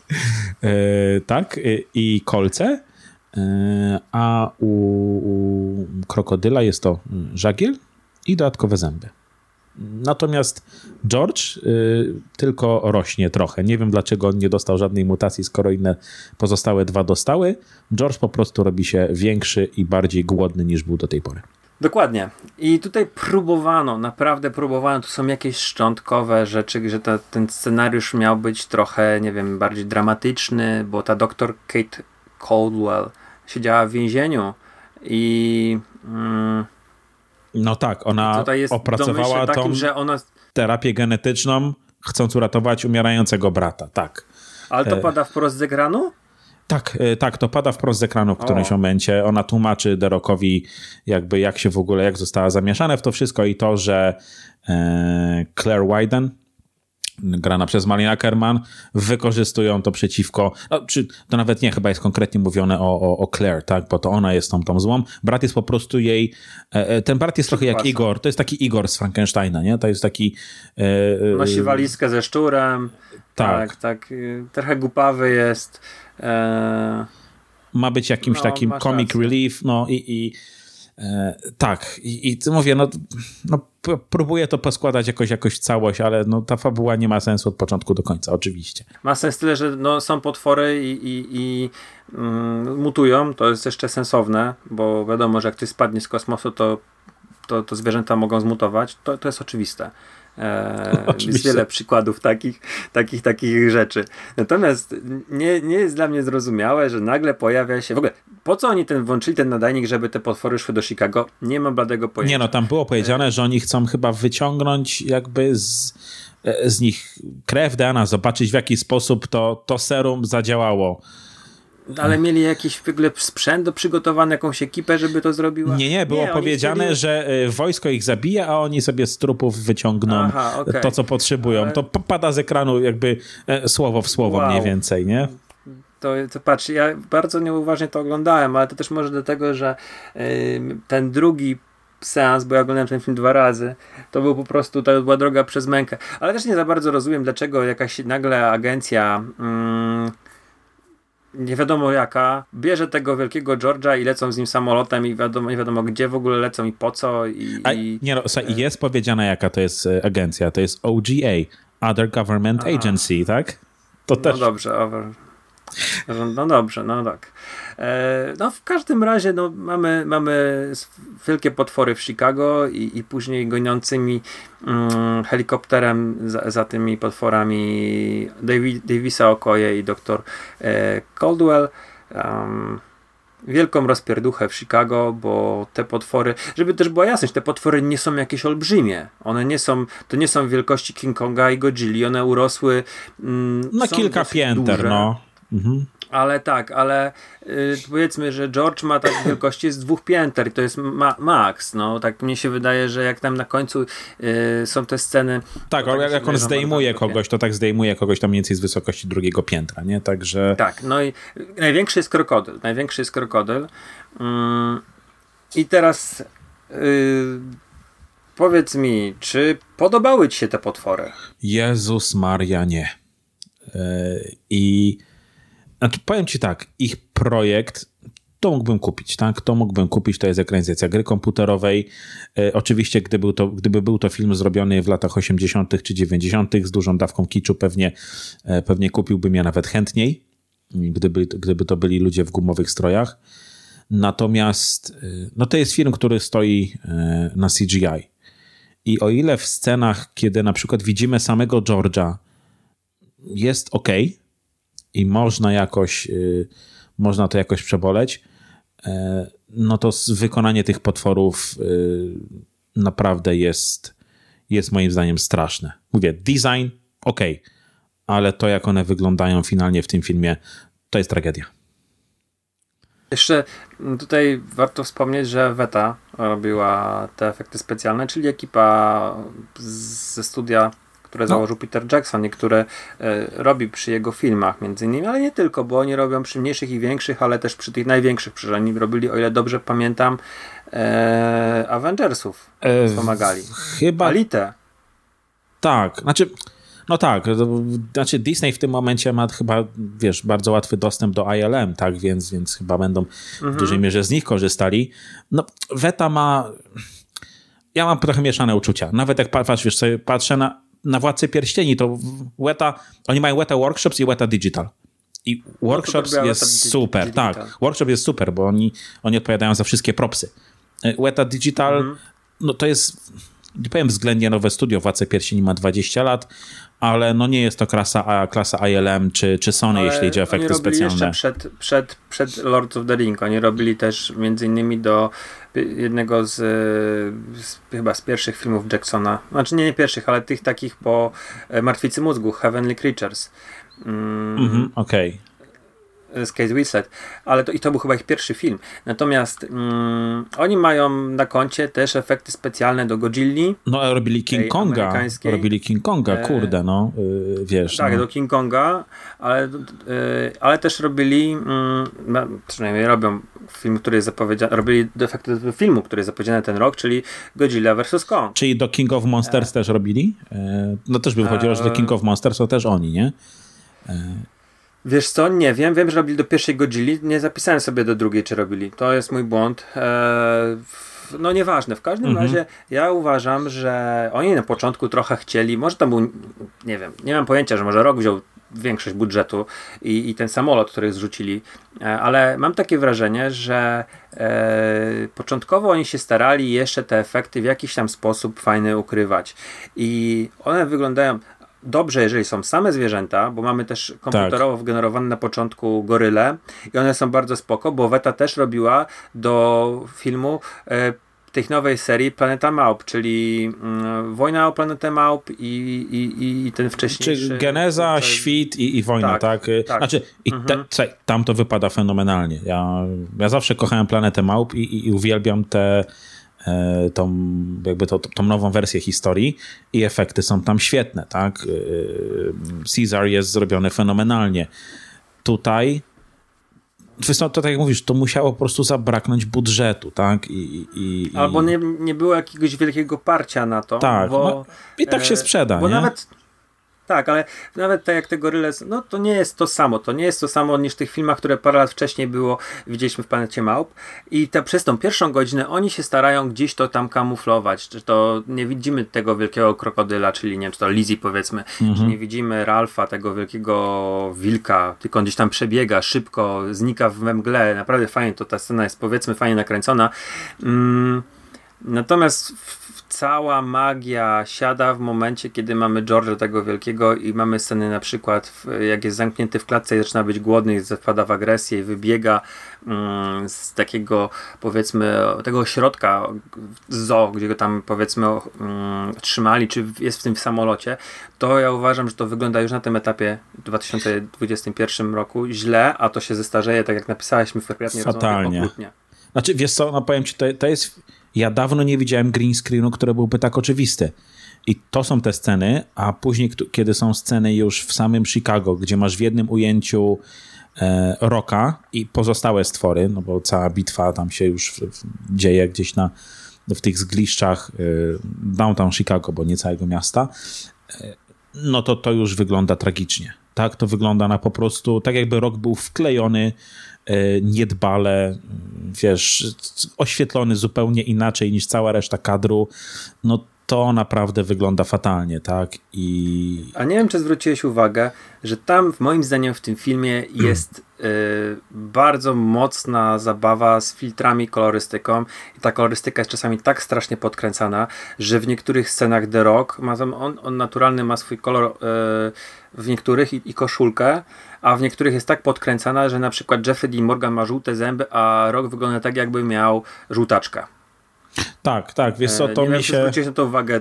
E, tak, i kolce. E, a u, u krokodyla jest to żagiel i dodatkowe zęby. Natomiast George y, tylko rośnie trochę. Nie wiem dlaczego on nie dostał żadnej mutacji, skoro inne pozostałe dwa dostały. George po prostu robi się większy i bardziej głodny niż był do tej pory. Dokładnie. I tutaj próbowano, naprawdę próbowano, tu są jakieś szczątkowe rzeczy, że ta, ten scenariusz miał być trochę, nie wiem, bardziej dramatyczny, bo ta doktor Kate Caldwell siedziała w więzieniu i... Mm, no tak, ona opracowała takim, tą że ona... terapię genetyczną, chcąc uratować umierającego brata, tak. Ale to e... pada wprost z ekranu? Tak, e, tak, to pada wprost z ekranu w którymś o. momencie. Ona tłumaczy Derokowi jakby jak się w ogóle, jak została zamieszane w to wszystko i to, że e, Claire Wyden, grana przez Malina Kerman, wykorzystują to przeciwko, no, czy to nawet nie, chyba jest konkretnie mówione o, o, o Claire, tak, bo to ona jest tą, tą złą. Brat jest po prostu jej, e, ten brat jest trochę jak Igor, to jest taki Igor z Frankensteina, nie? To jest taki... E, Nosi walizkę ze szczurem, tak, tak, tak trochę głupawy jest, E, Ma być jakimś no, takim comic relief, no i, i e, tak, i, i mówię, no, no próbuję to poskładać jakoś, jakoś całość, ale no, ta fabuła nie ma sensu od początku do końca, oczywiście. Ma sens tyle, że no, są potwory i, i, i mm, mutują, to jest jeszcze sensowne, bo wiadomo, że jak ktoś spadnie z kosmosu, to, to, to zwierzęta mogą zmutować, to, to jest oczywiste. E, jest wiele przykładów takich, takich, takich rzeczy. Natomiast nie, nie jest dla mnie zrozumiałe, że nagle pojawia się. W ogóle, po co oni ten włączyli ten nadajnik, żeby te potwory szły do Chicago? Nie mam bladego pojęcia. Nie, no tam było powiedziane, że oni chcą chyba wyciągnąć jakby z, z nich krew DNA, zobaczyć w jaki sposób to, to serum zadziałało ale mieli jakiś w ogóle sprzęt do przygotowany, jakąś ekipę, żeby to zrobiła? Nie, nie, było nie, powiedziane, chcieli... że e, wojsko ich zabija, a oni sobie z trupów wyciągną Aha, okay. to, co potrzebują. Ale... To pada z ekranu jakby e, słowo w słowo wow. mniej więcej, nie? To, to patrz, ja bardzo nieuważnie to oglądałem, ale to też może dlatego, że ten drugi seans, bo ja oglądałem ten film dwa razy, to był po prostu, to była droga przez mękę. Ale też nie za bardzo rozumiem, dlaczego jakaś nagle agencja mm, nie wiadomo jaka, bierze tego wielkiego George'a i lecą z nim samolotem i wiadomo, nie wiadomo gdzie w ogóle lecą i po co. I, A, nie no, jest powiedziane jaka to jest e, agencja, to jest OGA, Other Government Aha. Agency, tak? To no też... dobrze, over... No dobrze, no tak. E, no w każdym razie no, mamy, mamy wielkie potwory w Chicago i, i później goniącymi mm, helikopterem za, za, tymi potworami Davi, Davisa Okoje i dr e, Caldwell. Um, wielką rozpierduchę w Chicago, bo te potwory, żeby też była jasność, te potwory nie są jakieś olbrzymie. One nie są, to nie są wielkości King Konga i Godzilli. One urosły mm, na kilka pięter, duże. no. Mhm. Ale tak, ale y, powiedzmy, że George ma tak wielkości z dwóch pięter i to jest ma max. No, tak mnie się wydaje, że jak tam na końcu y, są te sceny. Tak, ale jak, jak on zdejmuje kogoś, to tak zdejmuje kogoś tam mniej więcej z wysokości drugiego piętra, nie? Także. Tak, no i największy jest krokodyl. Największy jest krokodyl. Mm, I teraz. Y, powiedz mi, czy podobały ci się te potwory? Jezus Maria, nie. E, I znaczy, powiem ci tak, ich projekt to mógłbym kupić, tak? To mógłbym kupić, to jest ekranizacja gry komputerowej. E, oczywiście, gdyby był, to, gdyby był to film zrobiony w latach 80. czy 90. z dużą dawką kiczu, pewnie, e, pewnie kupiłbym je nawet chętniej, gdyby, gdyby to byli ludzie w gumowych strojach. Natomiast e, no to jest film, który stoi e, na CGI. I o ile w scenach, kiedy na przykład widzimy samego George'a, jest ok, i można jakoś, y, można to jakoś przeboleć, e, no to wykonanie tych potworów y, naprawdę jest, jest moim zdaniem straszne. Mówię, design ok, ale to jak one wyglądają finalnie w tym filmie, to jest tragedia. Jeszcze tutaj warto wspomnieć, że Weta robiła te efekty specjalne, czyli ekipa ze studia które no. założył Peter Jackson i które e, robi przy jego filmach między innymi, ale nie tylko, bo oni robią przy mniejszych i większych, ale też przy tych największych, przecież oni robili, o ile dobrze pamiętam, e, Avengersów e, pomagali. Chyba... Alite. Tak, znaczy... No tak, znaczy Disney w tym momencie ma chyba, wiesz, bardzo łatwy dostęp do ILM, tak, więc, więc chyba będą mhm. w dużej mierze z nich korzystali. No, Weta ma... Ja mam trochę mieszane uczucia. Nawet jak patrz, wiesz, sobie patrzę na na Władcy Pierścieni, to Weta, oni mają Weta Workshops i Weta Digital. I Workshops no jest super, tak. Workshop jest super, bo oni, oni odpowiadają za wszystkie propsy. Weta Digital, mhm. no to jest, nie powiem względnie nowe studio, Władce Pierścieni ma 20 lat, ale no nie jest to klasa, klasa ILM czy, czy Sony, ale jeśli idzie o efekty specjalne. jeszcze przed, przed, przed Lords of the Ring. Oni robili też między innymi do jednego z, z, chyba z pierwszych filmów Jacksona. Znaczy nie, nie pierwszych, ale tych takich po e, Martwicy Mózgu, Heavenly Creatures. Mm, mm -hmm, Okej. Okay z Kate Winslet, ale to, i to był chyba ich pierwszy film. Natomiast mm, oni mają na koncie też efekty specjalne do Godzilli. No, robili King Konga. Robili King Konga, e, kurde, no, yy, wiesz. Tak, no. do King Konga, ale, yy, ale też robili, yy, przynajmniej robią film, który jest zapowiedziany, robili efekty do filmu, który jest zapowiedziany ten rok, czyli Godzilla vs. Kong. Czyli do King of Monsters e. też robili? E, no też by wychodziło, że do King of Monsters to też oni, nie? Wiesz co, nie wiem. Wiem, że robili do pierwszej Godzilli. Nie zapisałem sobie do drugiej, czy robili. To jest mój błąd. Eee, no nieważne. W każdym mhm. razie ja uważam, że oni na początku trochę chcieli, może to był, nie wiem, nie mam pojęcia, że może rok wziął większość budżetu i, i ten samolot, który zrzucili, e, ale mam takie wrażenie, że e, początkowo oni się starali jeszcze te efekty w jakiś tam sposób fajny ukrywać i one wyglądają dobrze, jeżeli są same zwierzęta, bo mamy też komputerowo tak. wgenerowane na początku goryle i one są bardzo spoko, bo Weta też robiła do filmu e, tej nowej serii Planeta Małp, czyli mm, Wojna o Planetę Małp i, i, i ten wcześniejszy... Czy Geneza. Świt i, i Wojna, tak? tak? tak. Znaczy, i mhm. te, tam to wypada fenomenalnie. Ja, ja zawsze kochałem Planetę Małp i, i uwielbiam te tą, jakby to, tą nową wersję historii i efekty są tam świetne, tak? E, Caesar jest zrobiony fenomenalnie. Tutaj to tak jak mówisz, to musiało po prostu zabraknąć budżetu, tak? I, i, Albo nie, nie było jakiegoś wielkiego parcia na to. Tak, bo, no, i tak się e, sprzeda, bo nie? nawet tak, ale nawet tak jak te goryle, no to nie jest to samo. To nie jest to samo niż w tych filmach, które parę lat wcześniej było, widzieliśmy w Planecie Małp. I te, przez tą pierwszą godzinę oni się starają gdzieś to tam kamuflować. Czy to nie widzimy tego wielkiego krokodyla, czyli nie wiem, czy to Lizzie powiedzmy, mhm. czy nie widzimy Ralfa, tego wielkiego wilka, tylko on gdzieś tam przebiega szybko, znika w mgle. Naprawdę fajnie, to ta scena jest powiedzmy fajnie nakręcona. Mm, natomiast cała magia siada w momencie, kiedy mamy George'a tego wielkiego i mamy sceny na przykład, jak jest zamknięty w klatce i zaczyna być głodny i wpada w agresję i wybiega mm, z takiego powiedzmy tego środka zoo, gdzie go tam powiedzmy mm, trzymali, czy jest w tym samolocie, to ja uważam, że to wygląda już na tym etapie w 2021 roku źle, a to się zestarzeje, tak jak napisałeś w Fatalnie. Znaczy, wiesz co, no powiem ci, to, to jest ja dawno nie widziałem green screenu, który byłby tak oczywisty. I to są te sceny, a później, kiedy są sceny już w samym Chicago, gdzie masz w jednym ujęciu e, Roka i pozostałe stwory, no bo cała bitwa tam się już w, w, dzieje gdzieś na, w tych zgliszczach e, downtown Chicago, bo nie całego miasta, e, no to to już wygląda tragicznie. Tak, to wygląda na po prostu, tak jakby rok był wklejony niedbale, wiesz, oświetlony zupełnie inaczej niż cała reszta kadru, no to naprawdę wygląda fatalnie, tak? I... A nie wiem, czy zwróciłeś uwagę, że tam, moim zdaniem, w tym filmie jest y, bardzo mocna zabawa z filtrami, kolorystyką. I ta kolorystyka jest czasami tak strasznie podkręcana, że w niektórych scenach The Rock, ma tam, on, on naturalny ma swój kolor y, w niektórych i, i koszulkę, a w niektórych jest tak podkręcana, że na przykład Jeffrey Dean Morgan ma żółte zęby, a Rock wygląda tak, jakby miał żółtaczka. Tak, tak, wiesz co, to e, nie mi się... na to uwagę.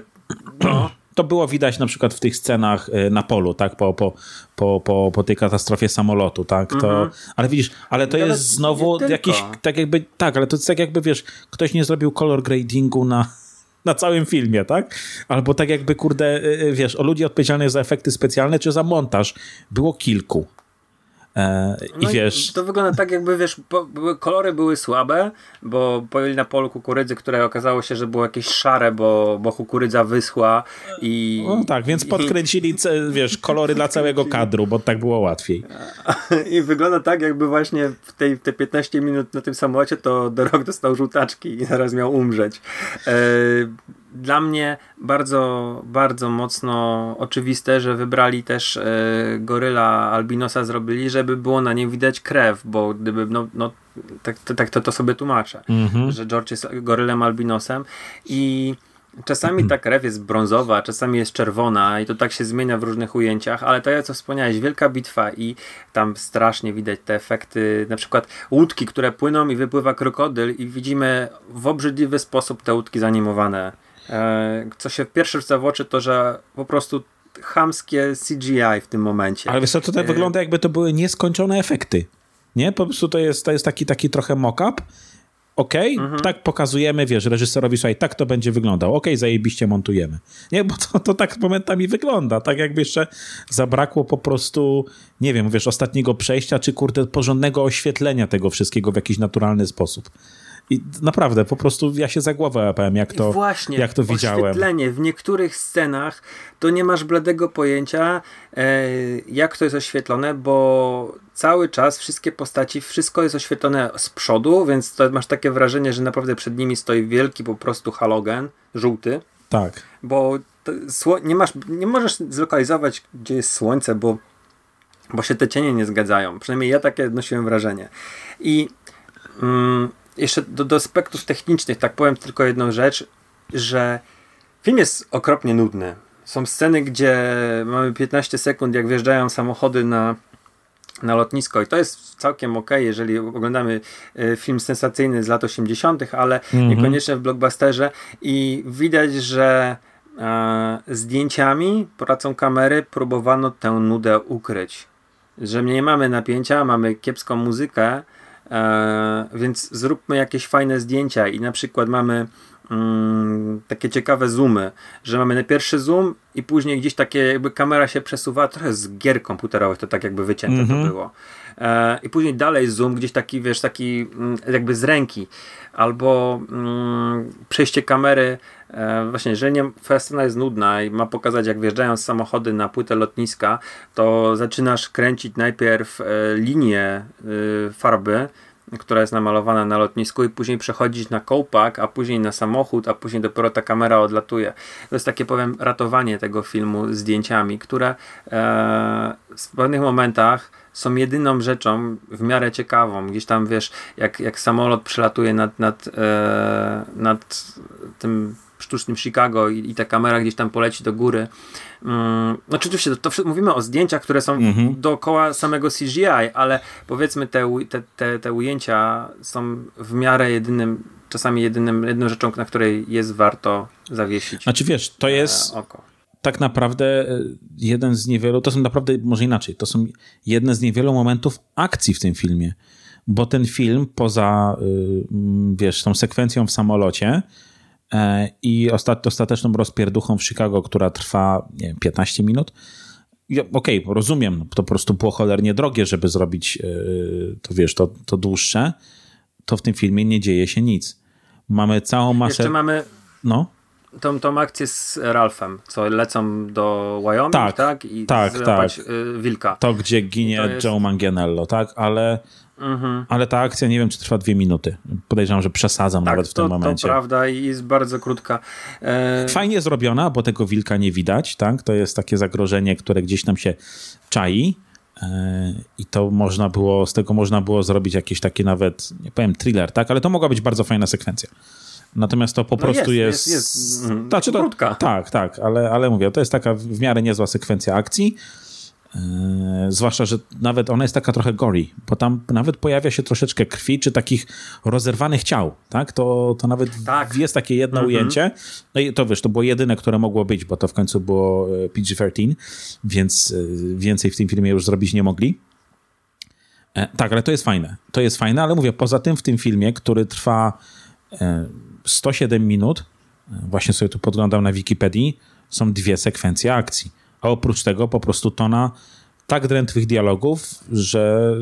No. To było widać na przykład w tych scenach e, na polu, tak, po, po, po, po, po tej katastrofie samolotu, tak, to, mhm. ale widzisz, ale to jest znowu jakiś, tak jakby, tak, ale to jest tak jakby, wiesz, ktoś nie zrobił color gradingu na, na całym filmie, tak? Albo tak jakby, kurde, e, wiesz, o ludzi odpowiedzialnych za efekty specjalne czy za montaż było kilku. E, I no wiesz. I to wygląda tak, jakby wiesz, kolory były słabe, bo pojęli na polu kukurydzy, które okazało się, że było jakieś szare, bo, bo kukurydza wyschła i. No tak, więc podkręcili, wiesz, kolory dla całego kadru, bo tak było łatwiej. I wygląda tak, jakby właśnie w tej, te 15 minut na tym samolocie to The Rock dostał żółtaczki i zaraz miał umrzeć. Dla mnie bardzo, bardzo mocno oczywiste, że wybrali też e, goryla albinosa zrobili, żeby było na nim widać krew, bo gdyby, no, no tak, tak to, to sobie tłumaczę, mm-hmm. że George jest gorylem albinosem i Czasami ta krew jest brązowa, czasami jest czerwona i to tak się zmienia w różnych ujęciach, ale to, co wspomniałeś, wielka bitwa i tam strasznie widać te efekty, na przykład łódki, które płyną i wypływa krokodyl i widzimy w obrzydliwy sposób te łódki zanimowane. E, co się pierwszy rzuca w oczy, to że po prostu chamskie CGI w tym momencie. Ale wiesz co, tutaj e... wygląda jakby to były nieskończone efekty. Nie? Po prostu to jest, to jest taki, taki trochę mock-up ok, mhm. tak pokazujemy, wiesz, reżyserowi, słuchaj, tak to będzie wyglądał, ok, zajebiście montujemy. Nie, bo to, to tak momentami wygląda, tak jakby jeszcze zabrakło po prostu, nie wiem, wiesz, ostatniego przejścia, czy kurde, porządnego oświetlenia tego wszystkiego w jakiś naturalny sposób. I naprawdę, po prostu ja się za głowę łapałem, jak to, Właśnie, jak to widziałem. oświetlenie. W niektórych scenach to nie masz bladego pojęcia, e, jak to jest oświetlone, bo cały czas wszystkie postaci, wszystko jest oświetlone z przodu, więc to masz takie wrażenie, że naprawdę przed nimi stoi wielki po prostu halogen, żółty. Tak. Bo nie, masz, nie możesz zlokalizować, gdzie jest słońce, bo, bo się te cienie nie zgadzają. Przynajmniej ja takie odnosiłem wrażenie. I mm, jeszcze do, do aspektów technicznych, tak powiem tylko jedną rzecz, że film jest okropnie nudny. Są sceny, gdzie mamy 15 sekund, jak wjeżdżają samochody na, na lotnisko i to jest całkiem ok, jeżeli oglądamy e, film sensacyjny z lat 80., ale mhm. niekoniecznie w blockbusterze i widać, że e, zdjęciami, pracą kamery próbowano tę nudę ukryć. Że nie mamy napięcia, mamy kiepską muzykę, E, więc zróbmy jakieś fajne zdjęcia i na przykład mamy mm, takie ciekawe zoomy, że mamy na pierwszy zoom i później gdzieś takie jakby kamera się przesuwa, trochę z gier komputerowych to tak jakby wycięte mm -hmm. to mhm. było. E, I później dalej zoom, gdzieś taki, wiesz, taki mm, jakby z ręki. Albo mm, przejście kamery, właśnie, jeżeli nie, twoja scena jest nudna i ma pokazać, jak wjeżdżają samochody na płytę lotniska, to zaczynasz kręcić najpierw e, linię e, farby, która jest namalowana na lotnisku i później przechodzić na kołpak, a później na samochód, a później dopiero ta kamera odlatuje. To jest takie, powiem, ratowanie tego filmu zdjęciami, które e, w pewnych momentach są jedyną rzeczą w miarę ciekawą. Gdzieś tam, wiesz, jak, jak samolot przelatuje nad, nad, e, nad tym sztucznym Chicago i, i, ta kamera gdzieś tam poleci do góry. Um, no oczywiście, to, to, mówimy o zdjęciach, które są mhm. dookoła samego CGI, ale powiedzmy te, te, te, te ujęcia są w miarę jedynym, czasami jedynym, jedną rzeczą, na której jest warto zawiesić Znaczy wiesz, to jest... Oko tak naprawdę e, jeden z niewielu, to są naprawdę, może inaczej, to są jedne z niewielu momentów akcji w tym filmie, bo ten film poza, y, wiesz, tą sekwencją w samolocie e, i ostateczną rozpierduchą w Chicago, która trwa, nie wiem, 15 minut, okej, okay, rozumiem, to po prostu było cholernie drogie, żeby zrobić e, to, wiesz, to, to dłuższe, to w tym filmie nie dzieje się nic. Mamy całą masę... Jeszcze mamy... No? tą, tą akcję z Ralphem, co lecą do Wyoming, tak? tak? I tak, tak. Y, wilka. To, gdzie ginie jest... Joe Manganiello, tak? Ale, mhm. ale ta akcja, nie wiem, czy trwa dwie minuty. Podejrzewam, że przesadzam tak, nawet w to, tym momencie. to prawda i jest bardzo krótka. E... Fajnie zrobiona, bo tego wilka nie widać, tak? To jest takie zagrożenie, które gdzieś tam się czai. E, I to można było, z tego można było zrobić jakieś takie nawet, nie powiem thriller, tak? Ale to mogła być bardzo fajna sekwencja. Natomiast to po no prostu jest. jest, jest mm, znaczy to, krótka. Tak, tak, ale, ale mówię, to jest taka w miarę niezła sekwencja akcji. Yy, zwłaszcza, że nawet ona jest taka trochę gory, bo tam nawet pojawia się troszeczkę krwi, czy takich rozerwanych ciał, tak? To, to nawet tak. jest takie jedno mhm. ujęcie. No i to wiesz, to było jedyne, które mogło być, bo to w końcu było e, PG-13, więc e, więcej w tym filmie już zrobić nie mogli. E, tak, ale to jest fajne. To jest fajne, ale mówię, poza tym w tym filmie, który trwa 107 minut, właśnie sobie tu podglądam na Wikipedii, są dwie sekwencje akcji. A oprócz tego po prostu tona tak drętwych dialogów, że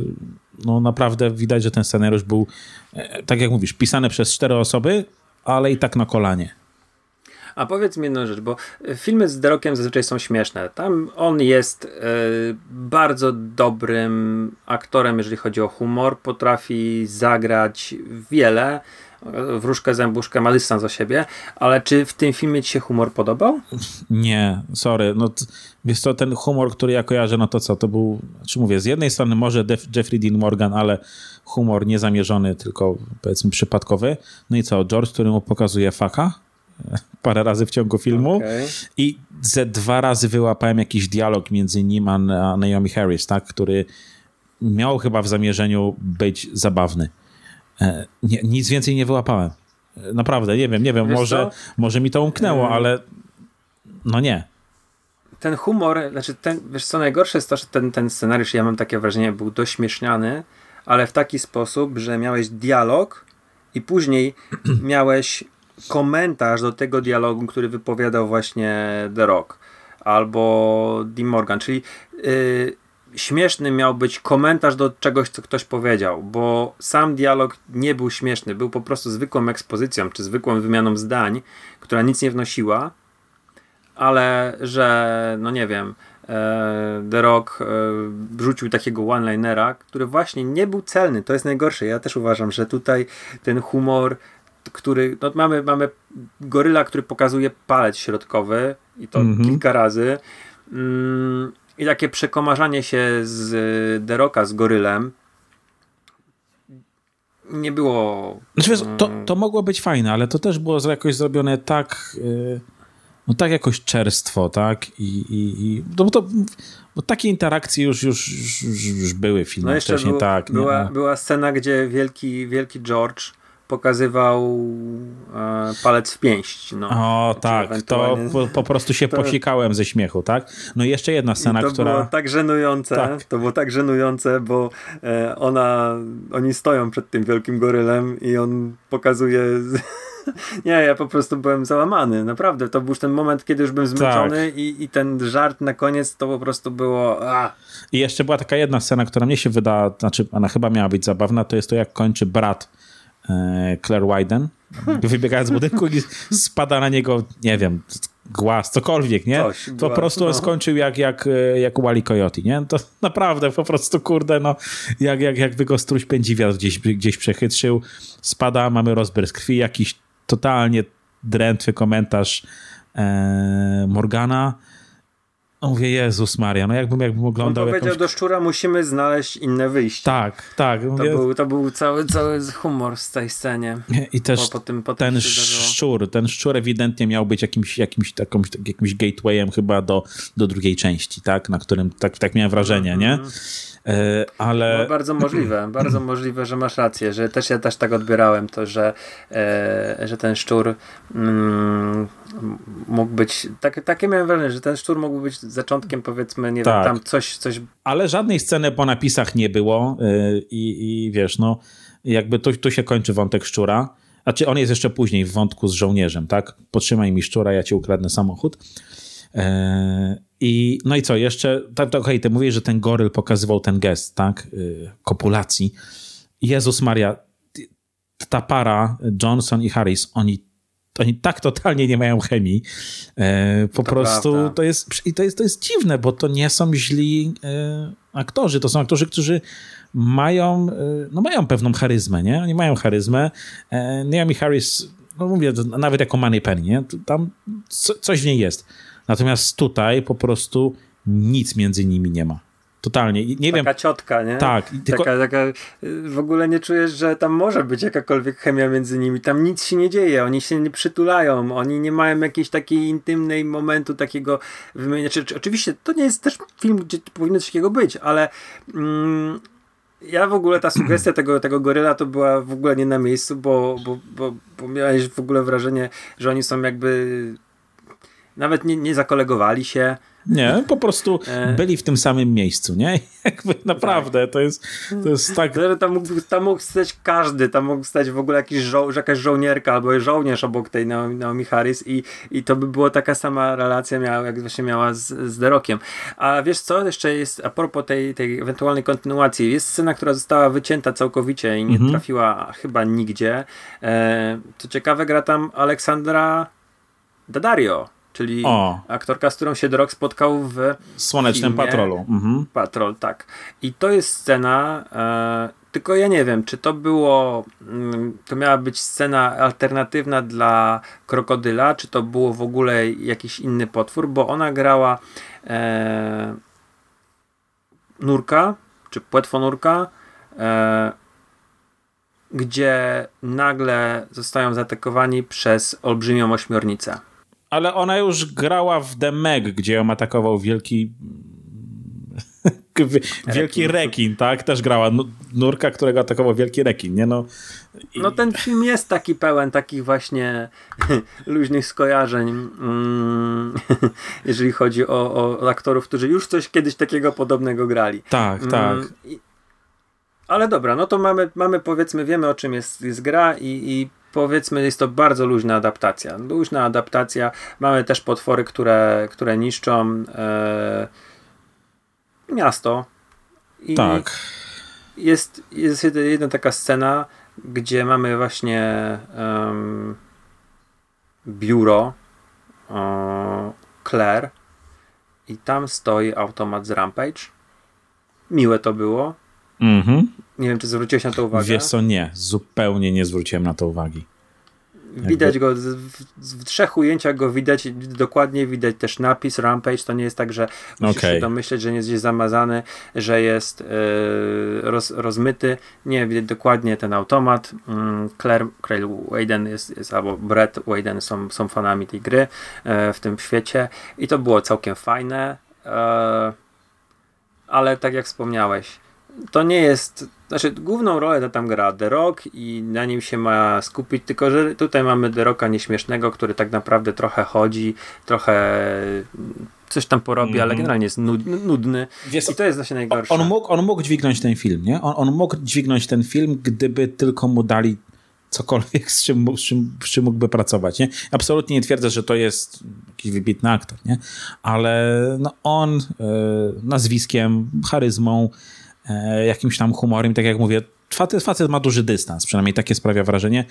no naprawdę widać, że ten scenariusz był, e, tak jak mówisz, pisany przez cztery osoby, ale i tak na kolanie. A powiedz mi jedną rzecz, bo filmy z The Rockiem zazwyczaj są śmieszne. Tam on jest y, bardzo dobrym aktorem, jeżeli chodzi o humor. Potrafi zagrać wiele. Wróżkę, zębuszkę, ma dystans o siebie, ale czy w tym filmie ci się humor podobał? Nie, sorry. No, wiesz co, ten humor, który ja kojarzę, no to co, to był, czy mówię, z jednej strony może Def, Jeffrey Dean Morgan, ale humor niezamierzony, tylko powiedzmy przypadkowy. No i co, George, który mu pokazuje faka parę razy w ciągu filmu okay. i ze dwa razy wyłapałem jakiś dialog między nim a Naomi Harris, tak, który miał chyba w zamierzeniu być zabawny. E, nie, nic więcej nie wyłapałem. E, naprawdę, nie wiem, nie wiem, może, może mi to umknęło, hmm. ale no nie. Ten humor, znaczy ten, wiesz co, najgorsze jest to, że ten, ten scenariusz, ja mam takie wrażenie, był dość śmieszniany, ale w taki sposób, że miałeś dialog i później miałeś komentarz do tego dialogu, który wypowiadał właśnie The Rock albo Dean Morgan, czyli yy, śmieszny miał być komentarz do czegoś, co ktoś powiedział, bo sam dialog nie był śmieszny, był po prostu zwykłą ekspozycją, czy zwykłą wymianą zdań, która nic nie wnosiła, ale że, no nie wiem, e, The Rock e, rzucił takiego one-linera, który właśnie nie był celny. To jest najgorsze. Ja też uważam, że tutaj ten humor, który. No mamy, mamy goryla, który pokazuje palec środkowy i to mm -hmm. kilka razy. Mm, i takie przekomarzanie się z Deroka, z gorylem nie było... Znaczy, to, to mogło być fajne, ale to też było jakoś zrobione tak... Yy, no tak jakoś czerstwo, tak? I, i, i no bo to bo takie interakcje już, już, już, już były w filmach no wcześniej, był, tak. Była, nie, no. była scena, gdzie wielki, wielki George pokazywał e, palec w pięść. No. O tak, to po, po, prostu się to... posikałem ze śmiechu, tak? No i jeszcze jedna scena, I to która... było tak żenujące, tak. to było tak żenujące, bo e, ona, oni stoją przed tym wielkim gorylem i on pokazuje... Nie, ja po prostu byłem załamany, naprawdę. To był już ten moment, kiedy już byłem zmęczony tak. i, i ten żart na koniec to po prostu było... A. I jeszcze była taka jedna scena, która mnie się wyda, znaczy ona chyba miała być zabawna, to jest to, jak kończy brat Claire Wyden, wybiega z budynku i spada na niego, nie wiem, głaz, cokolwiek, nie? Coś, po prostu on no. skończył jak, jak, e, jak Wally Coyote, nie? To naprawdę po prostu, kurde, no, jak, jak, jakby go struś pędzi wiatr gdzieś, gdzieś przechytrzył, spada, mamy rozbrysk krwi, jakiś totalnie drętwy komentarz e, Morgana, mówię, Jezus Maria, no jakbym, jakbym oglądał On powiedział jakąś... do szczura, musimy znaleźć inne wyjście. Tak, tak. Mówię... To, był, to był cały, cały humor z tej scenie. I też po, po tym, po ten szczur, ten szczur ewidentnie miał być jakimś, jakimś, takąś, jakimś gatewayem chyba do, do drugiej części, tak? Na którym, tak, tak miałem wrażenie, mm -hmm. nie? E, ale... No, bardzo możliwe, bardzo możliwe, że masz rację, że też ja też tak odbierałem to, że, e, że ten szczur mm, mógł być, tak, takie miałem wrażenie, że ten szczur mógł być zaczątkiem powiedzmy, nie tak. wiem, tam coś, coś... Ale żadnej sceny po napisach nie było yy, i wiesz, no jakby tu, tu się kończy wątek szczura, znaczy on jest jeszcze później w wątku z żołnierzem, tak? Potrzymaj mi szczura, ja ci ukradnę samochód. E, I no i co, jeszcze, tak, tak okej, okay, ty mówisz, że ten goryl pokazywał ten gest, tak, y, kopulacji. Jezus Maria, ta para, Johnson i Harris, oni, oni tak totalnie nie mają chemii. E, po to prostu prawda. to jest, i to jest, to jest dziwne, bo to nie są źli e, aktorzy, to są aktorzy, którzy mają, no mają pewną charyzmę, nie? Oni mają charyzmę. Naomi Harris, no mówię, nawet jako Money Penny, nie? Tam coś w niej jest. Natomiast tutaj po prostu nic między nimi nie ma. Totalnie. Nie taka wiem. Taka ciotka, nie? Tak. Tylko... Taka, taka, w ogóle nie czujesz, że tam może być jakakolwiek chemia między nimi. Tam nic się nie dzieje, oni się nie przytulają, oni nie mają jakiejś takiej intymnej momentu takiego wymienia. Czy, czy, oczywiście to nie jest też film, gdzie powinno coś takiego być, ale mm, ja w ogóle ta sugestia tego, tego goryla to była w ogóle nie na miejscu, bo, bo, bo, bo miałeś w ogóle wrażenie, że oni są jakby nawet nie, nie zakolegowali się. Nie, po prostu e. byli w tym samym miejscu, nie? Jakby naprawdę, tak. to jest, to jest tak... Tam mógł, tam mógł stać każdy, tam mógł stać w ogóle jakiś żo jakaś żołnierka albo żołnierz obok tej Naomi, Naomi Harris i, i to by była taka sama relacja, miała, jak właśnie miała z, z Derokiem. A wiesz co, jeszcze jest, a propos tej, tej ewentualnej kontynuacji, jest scena, która została wycięta całkowicie i nie mhm. trafiła chyba nigdzie. E, co ciekawe, gra tam Aleksandra Daddario, czyli o. aktorka, z którą się The Rock spotkał w Słonecznym filmie. Patrolu. Mhm. Patrol, tak. I to jest scena, e, tylko ja nie wiem, czy to było, mm, to miała być scena alternatywna dla krokodyla, czy to było w ogóle jakiś inny potwór, bo ona grała e, nurka, czy płetwonurka, e, gdzie nagle zostają zaatakowani przez olbrzymią ośmiornicę. Ale ona już grała w The Meg, gdzie ją atakował wielki wielki rekin, tak? Też grała nurka, którego atakował wielki rekin, nie? No, i... no ten film jest taki pełen takich właśnie luźnych skojarzeń, mm, jeżeli chodzi o, o, aktorów, którzy już coś kiedyś takiego podobnego grali. Tak, mm, tak. ale dobra, no to mamy, mamy powiedzmy, wiemy o czym jest, jest gra i, i powiedzmy jest to bardzo luźna adaptacja. Luźna adaptacja. Mamy też potwory, które, które niszczą e, miasto. I tak. Jest, jest jedna taka scena, gdzie mamy właśnie um, biuro um, Claire i tam stoi automat z Rampage. Miłe to było. Mhm. Nie wiem, czy zwróciłeś na to uwagę. Wiesz co, nie. Zupełnie nie zwróciłem na to uwagi. Widać go, w, trzech ujęciach go widać dokładnie, widać też napis Rampage, to nie jest tak, że musisz okay. się domyśleć, że nie jest gdzieś zamazany, że jest yy, roz, rozmyty. Nie, widać dokładnie ten automat. Mm, Claire, Claire Wayden jest, jest, albo Brett Wayden są, są fanami tej gry yy, w tym świecie i to było całkiem fajne. Yy, ale tak jak wspomniałeś, to nie jest znaczy, główną rolę tam gra The Rock i na nim się ma skupić, tylko że tutaj mamy The Rocka nieśmiesznego, który tak naprawdę trochę chodzi, trochę coś tam porobi, mm. ale mhm. generalnie jest nudny. Wiesz, I to jest właśnie najgorsze. On mógł, on mógł dźwignąć ten film, nie? On, on mógł dźwignąć ten film, gdyby tylko mu dali cokolwiek, z czym, z czym, z czym mógłby pracować. Nie? Absolutnie nie twierdzę, że to jest jakiś wybitny aktor, nie? ale no on e, nazwiskiem, charyzmą, jakimś tam humorem, tak jak mówię, facet, facet ma duży dystans, przynajmniej takie sprawia wrażenie.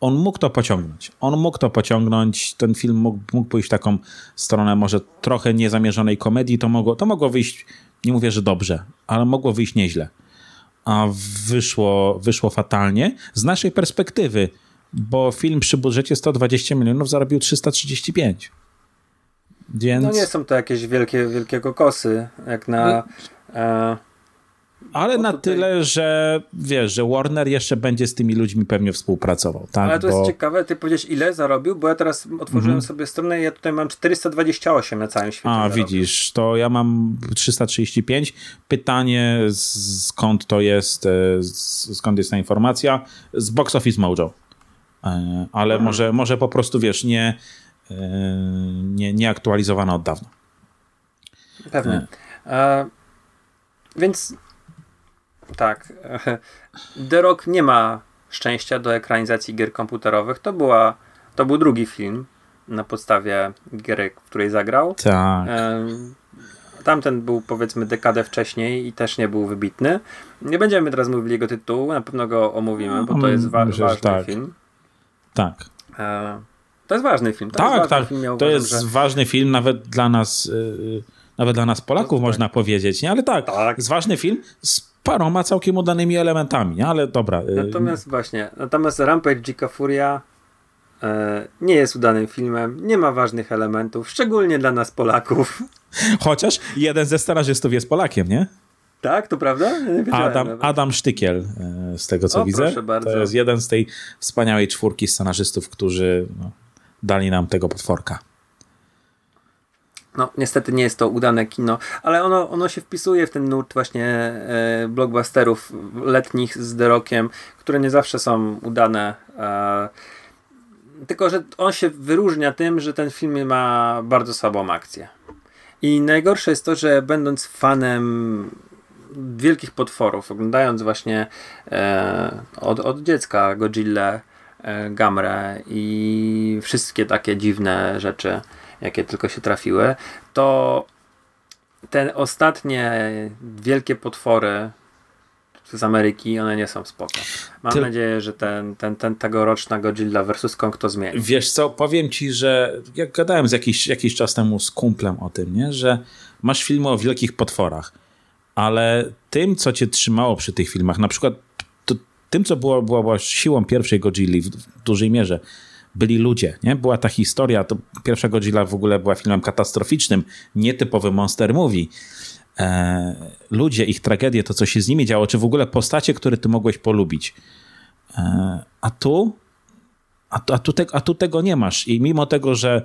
On mógł to pociągnąć. On mógł to pociągnąć. Ten film mógł, mógł pójść w taką stronę może trochę niezamierzonej komedii. To mogło, to mogło wyjść, nie mówię, że dobrze, ale mogło wyjść nieźle. A wyszło, wyszło fatalnie. Z naszej perspektywy, bo film przy budżecie 120 milionów zarobił 335. Więc... No nie są to jakieś wielkie, wielkiego kosy, jak na... No. E ale no na tutaj... tyle, że wiesz, że Warner jeszcze będzie z tymi ludźmi pewnie współpracował. Tak? Ale to bo... jest ciekawe, ty powiedziałeś ile zarobił, bo ja teraz otworzyłem mhm. sobie stronę i ja tutaj mam 428 na całym świecie. A, zarobił. widzisz, to ja mam 335. Pytanie, skąd to jest, e, skąd jest ta informacja? Z Box Office Mojo. E, ale mhm. może, może po prostu, wiesz, nie, e, nie, nie aktualizowana od dawna. Pewnie. E, więc tak. The Rock nie ma szczęścia do ekranizacji gier komputerowych. To, była, to był drugi film na podstawie gry, w której zagrał. Tak. Tamten był powiedzmy dekadę wcześniej i też nie był wybitny. Nie będziemy teraz mówili jego tytułu, na pewno go omówimy, bo to jest wa Myślę, ważny tak. film. Tak. E, to jest ważny film. To tak, tak. Film, ja uważam, to jest że... ważny film nawet dla nas, yy, nawet dla nas Polaków, no, można tak. powiedzieć, nie? Ale tak, tak, jest ważny film z paroma całkiem udanymi elementami, ale dobra. Y, natomiast właśnie, natomiast Rampage Dzika Furia e, nie jest udanym filmem, nie ma ważnych elementów, szczególnie dla nas Polaków. Chociaż jeden ze scenarzystów jest Polakiem, nie? Tak, to prawda? Adam, Adam Sztykiel, e, z tego co o, widzę. To jest jeden z tej wspaniałej czwórki scenarzystów, którzy no, dali nam tego potworka. No, niestety nie jest to udane kino, ale ono, ono się wpisuje w ten nurt właśnie e, blockbusterów letnich z The Rockiem, które nie zawsze są udane. E, tylko, że on się wyróżnia tym, że ten film ma bardzo słabą akcję. I najgorsze jest to, że będąc fanem wielkich potworów, oglądając właśnie e, od, od dziecka Godzilla, e, Gamrę i wszystkie takie dziwne rzeczy, jakie tylko się trafiły, to te ostatnie wielkie potwory, z Ameryki, one nie są spoko. Mam Ty... nadzieję, że ten, ten, ten tegoroczna Godzilla vs. Kong to zmieni. Wiesz co, powiem ci, że jak gadałem z jakiś, jakiś czas temu z kumplem o tym, nie? że masz filmy o wielkich potworach, ale tym, co cię trzymało przy tych filmach, na przykład to, tym, co było, było, było siłą pierwszej Godzilli w, w dużej mierze, byli ludzie, nie? Była ta historia, to pierwsza Godzilla w ogóle była filmem katastroficznym, nietypowy monster movie. E, ludzie, ich tragedie, to co się z nimi działo, czy w ogóle postacie, które ty mogłeś polubić. E, a tu a, a, tu te, a tu tego nie masz i mimo tego, że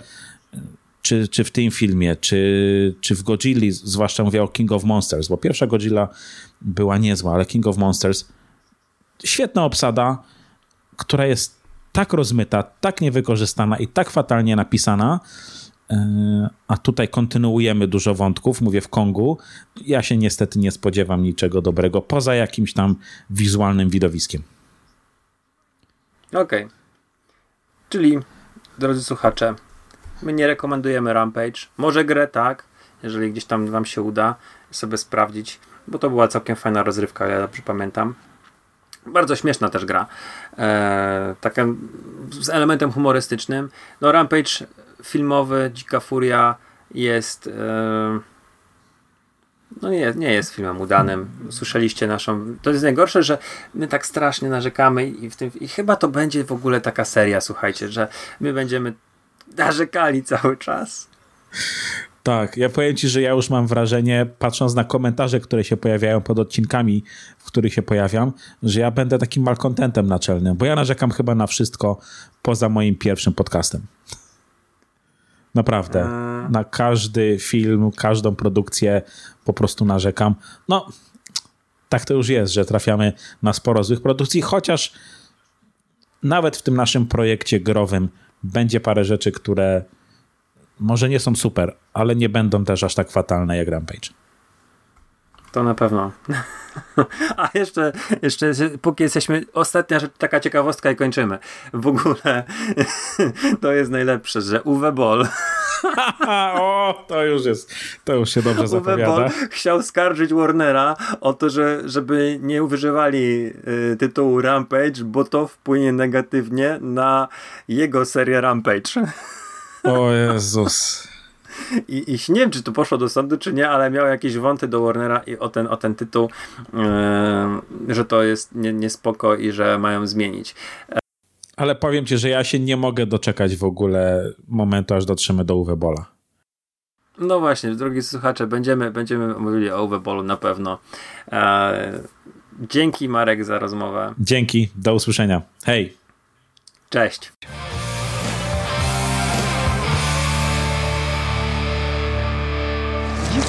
czy, czy w tym filmie, czy, czy w Godzilli, zwłaszcza mówię o King of Monsters, bo pierwsza Godzilla była niezła, ale King of Monsters świetna obsada, która jest tak rozmyta, tak niewykorzystana i tak fatalnie napisana, e, a tutaj kontynuujemy dużo wątków, mówię w Kongu. Ja się niestety nie spodziewam niczego dobrego, poza jakimś tam wizualnym widowiskiem. Okej. Okay. Czyli, drodzy słuchacze, my nie rekomendujemy Rampage. Może grę tak, jeżeli gdzieś tam wam się uda sobie sprawdzić, bo to była całkiem fajna rozrywka, ja dobrze pamiętam. Bardzo śmieszna też gra. E, taka z elementem humorystycznym. No, Rampage filmowy, Dzika Furia jest. E, no nie, nie jest filmem udanym. Słyszeliście naszą. To jest najgorsze, że my tak strasznie narzekamy i, w tym, i chyba to będzie w ogóle taka seria, słuchajcie, że my będziemy narzekali cały czas. Tak, ja powiem ci, że ja już mam wrażenie, patrząc na komentarze, które się pojawiają pod odcinkami, w których się pojawiam, że ja będę takim malkontentem naczelnym, bo ja narzekam chyba na wszystko poza moim pierwszym podcastem. Naprawdę. Na każdy film, każdą produkcję po prostu narzekam. No, tak to już jest, że trafiamy na sporo złych produkcji, chociaż nawet w tym naszym projekcie growym będzie parę rzeczy, które może nie są super, ale nie będą też aż tak fatalne jak Rampage. To na pewno. A jeszcze, jeszcze póki jesteśmy, ostatnia rzecz, taka ciekawostka i kończymy. W ogóle to jest najlepsze, że Uwe Boll o, to już jest, to już się dobrze zapowiada. Uwe Boll chciał skarżyć Warnera o to, że, żeby nie używali y, tytułu Rampage, bo to wpłynie negatywnie na jego serię Rampage. O Jezus. I, I nie wiem, czy to poszło do sądu, czy nie, ale miał jakieś wąty do Warnera i o ten, o ten tytuł, yy, że to jest nie, niespoko i że mają zmienić. Ale powiem ci, że ja się nie mogę doczekać w ogóle momentu, aż dotrzemy do Uwe Bola. No właśnie, drogi słuchacze, będziemy, będziemy mówili o Uwe Bolu na pewno. Eee, dzięki Marek za rozmowę. Dzięki, do usłyszenia. Hej. Cześć.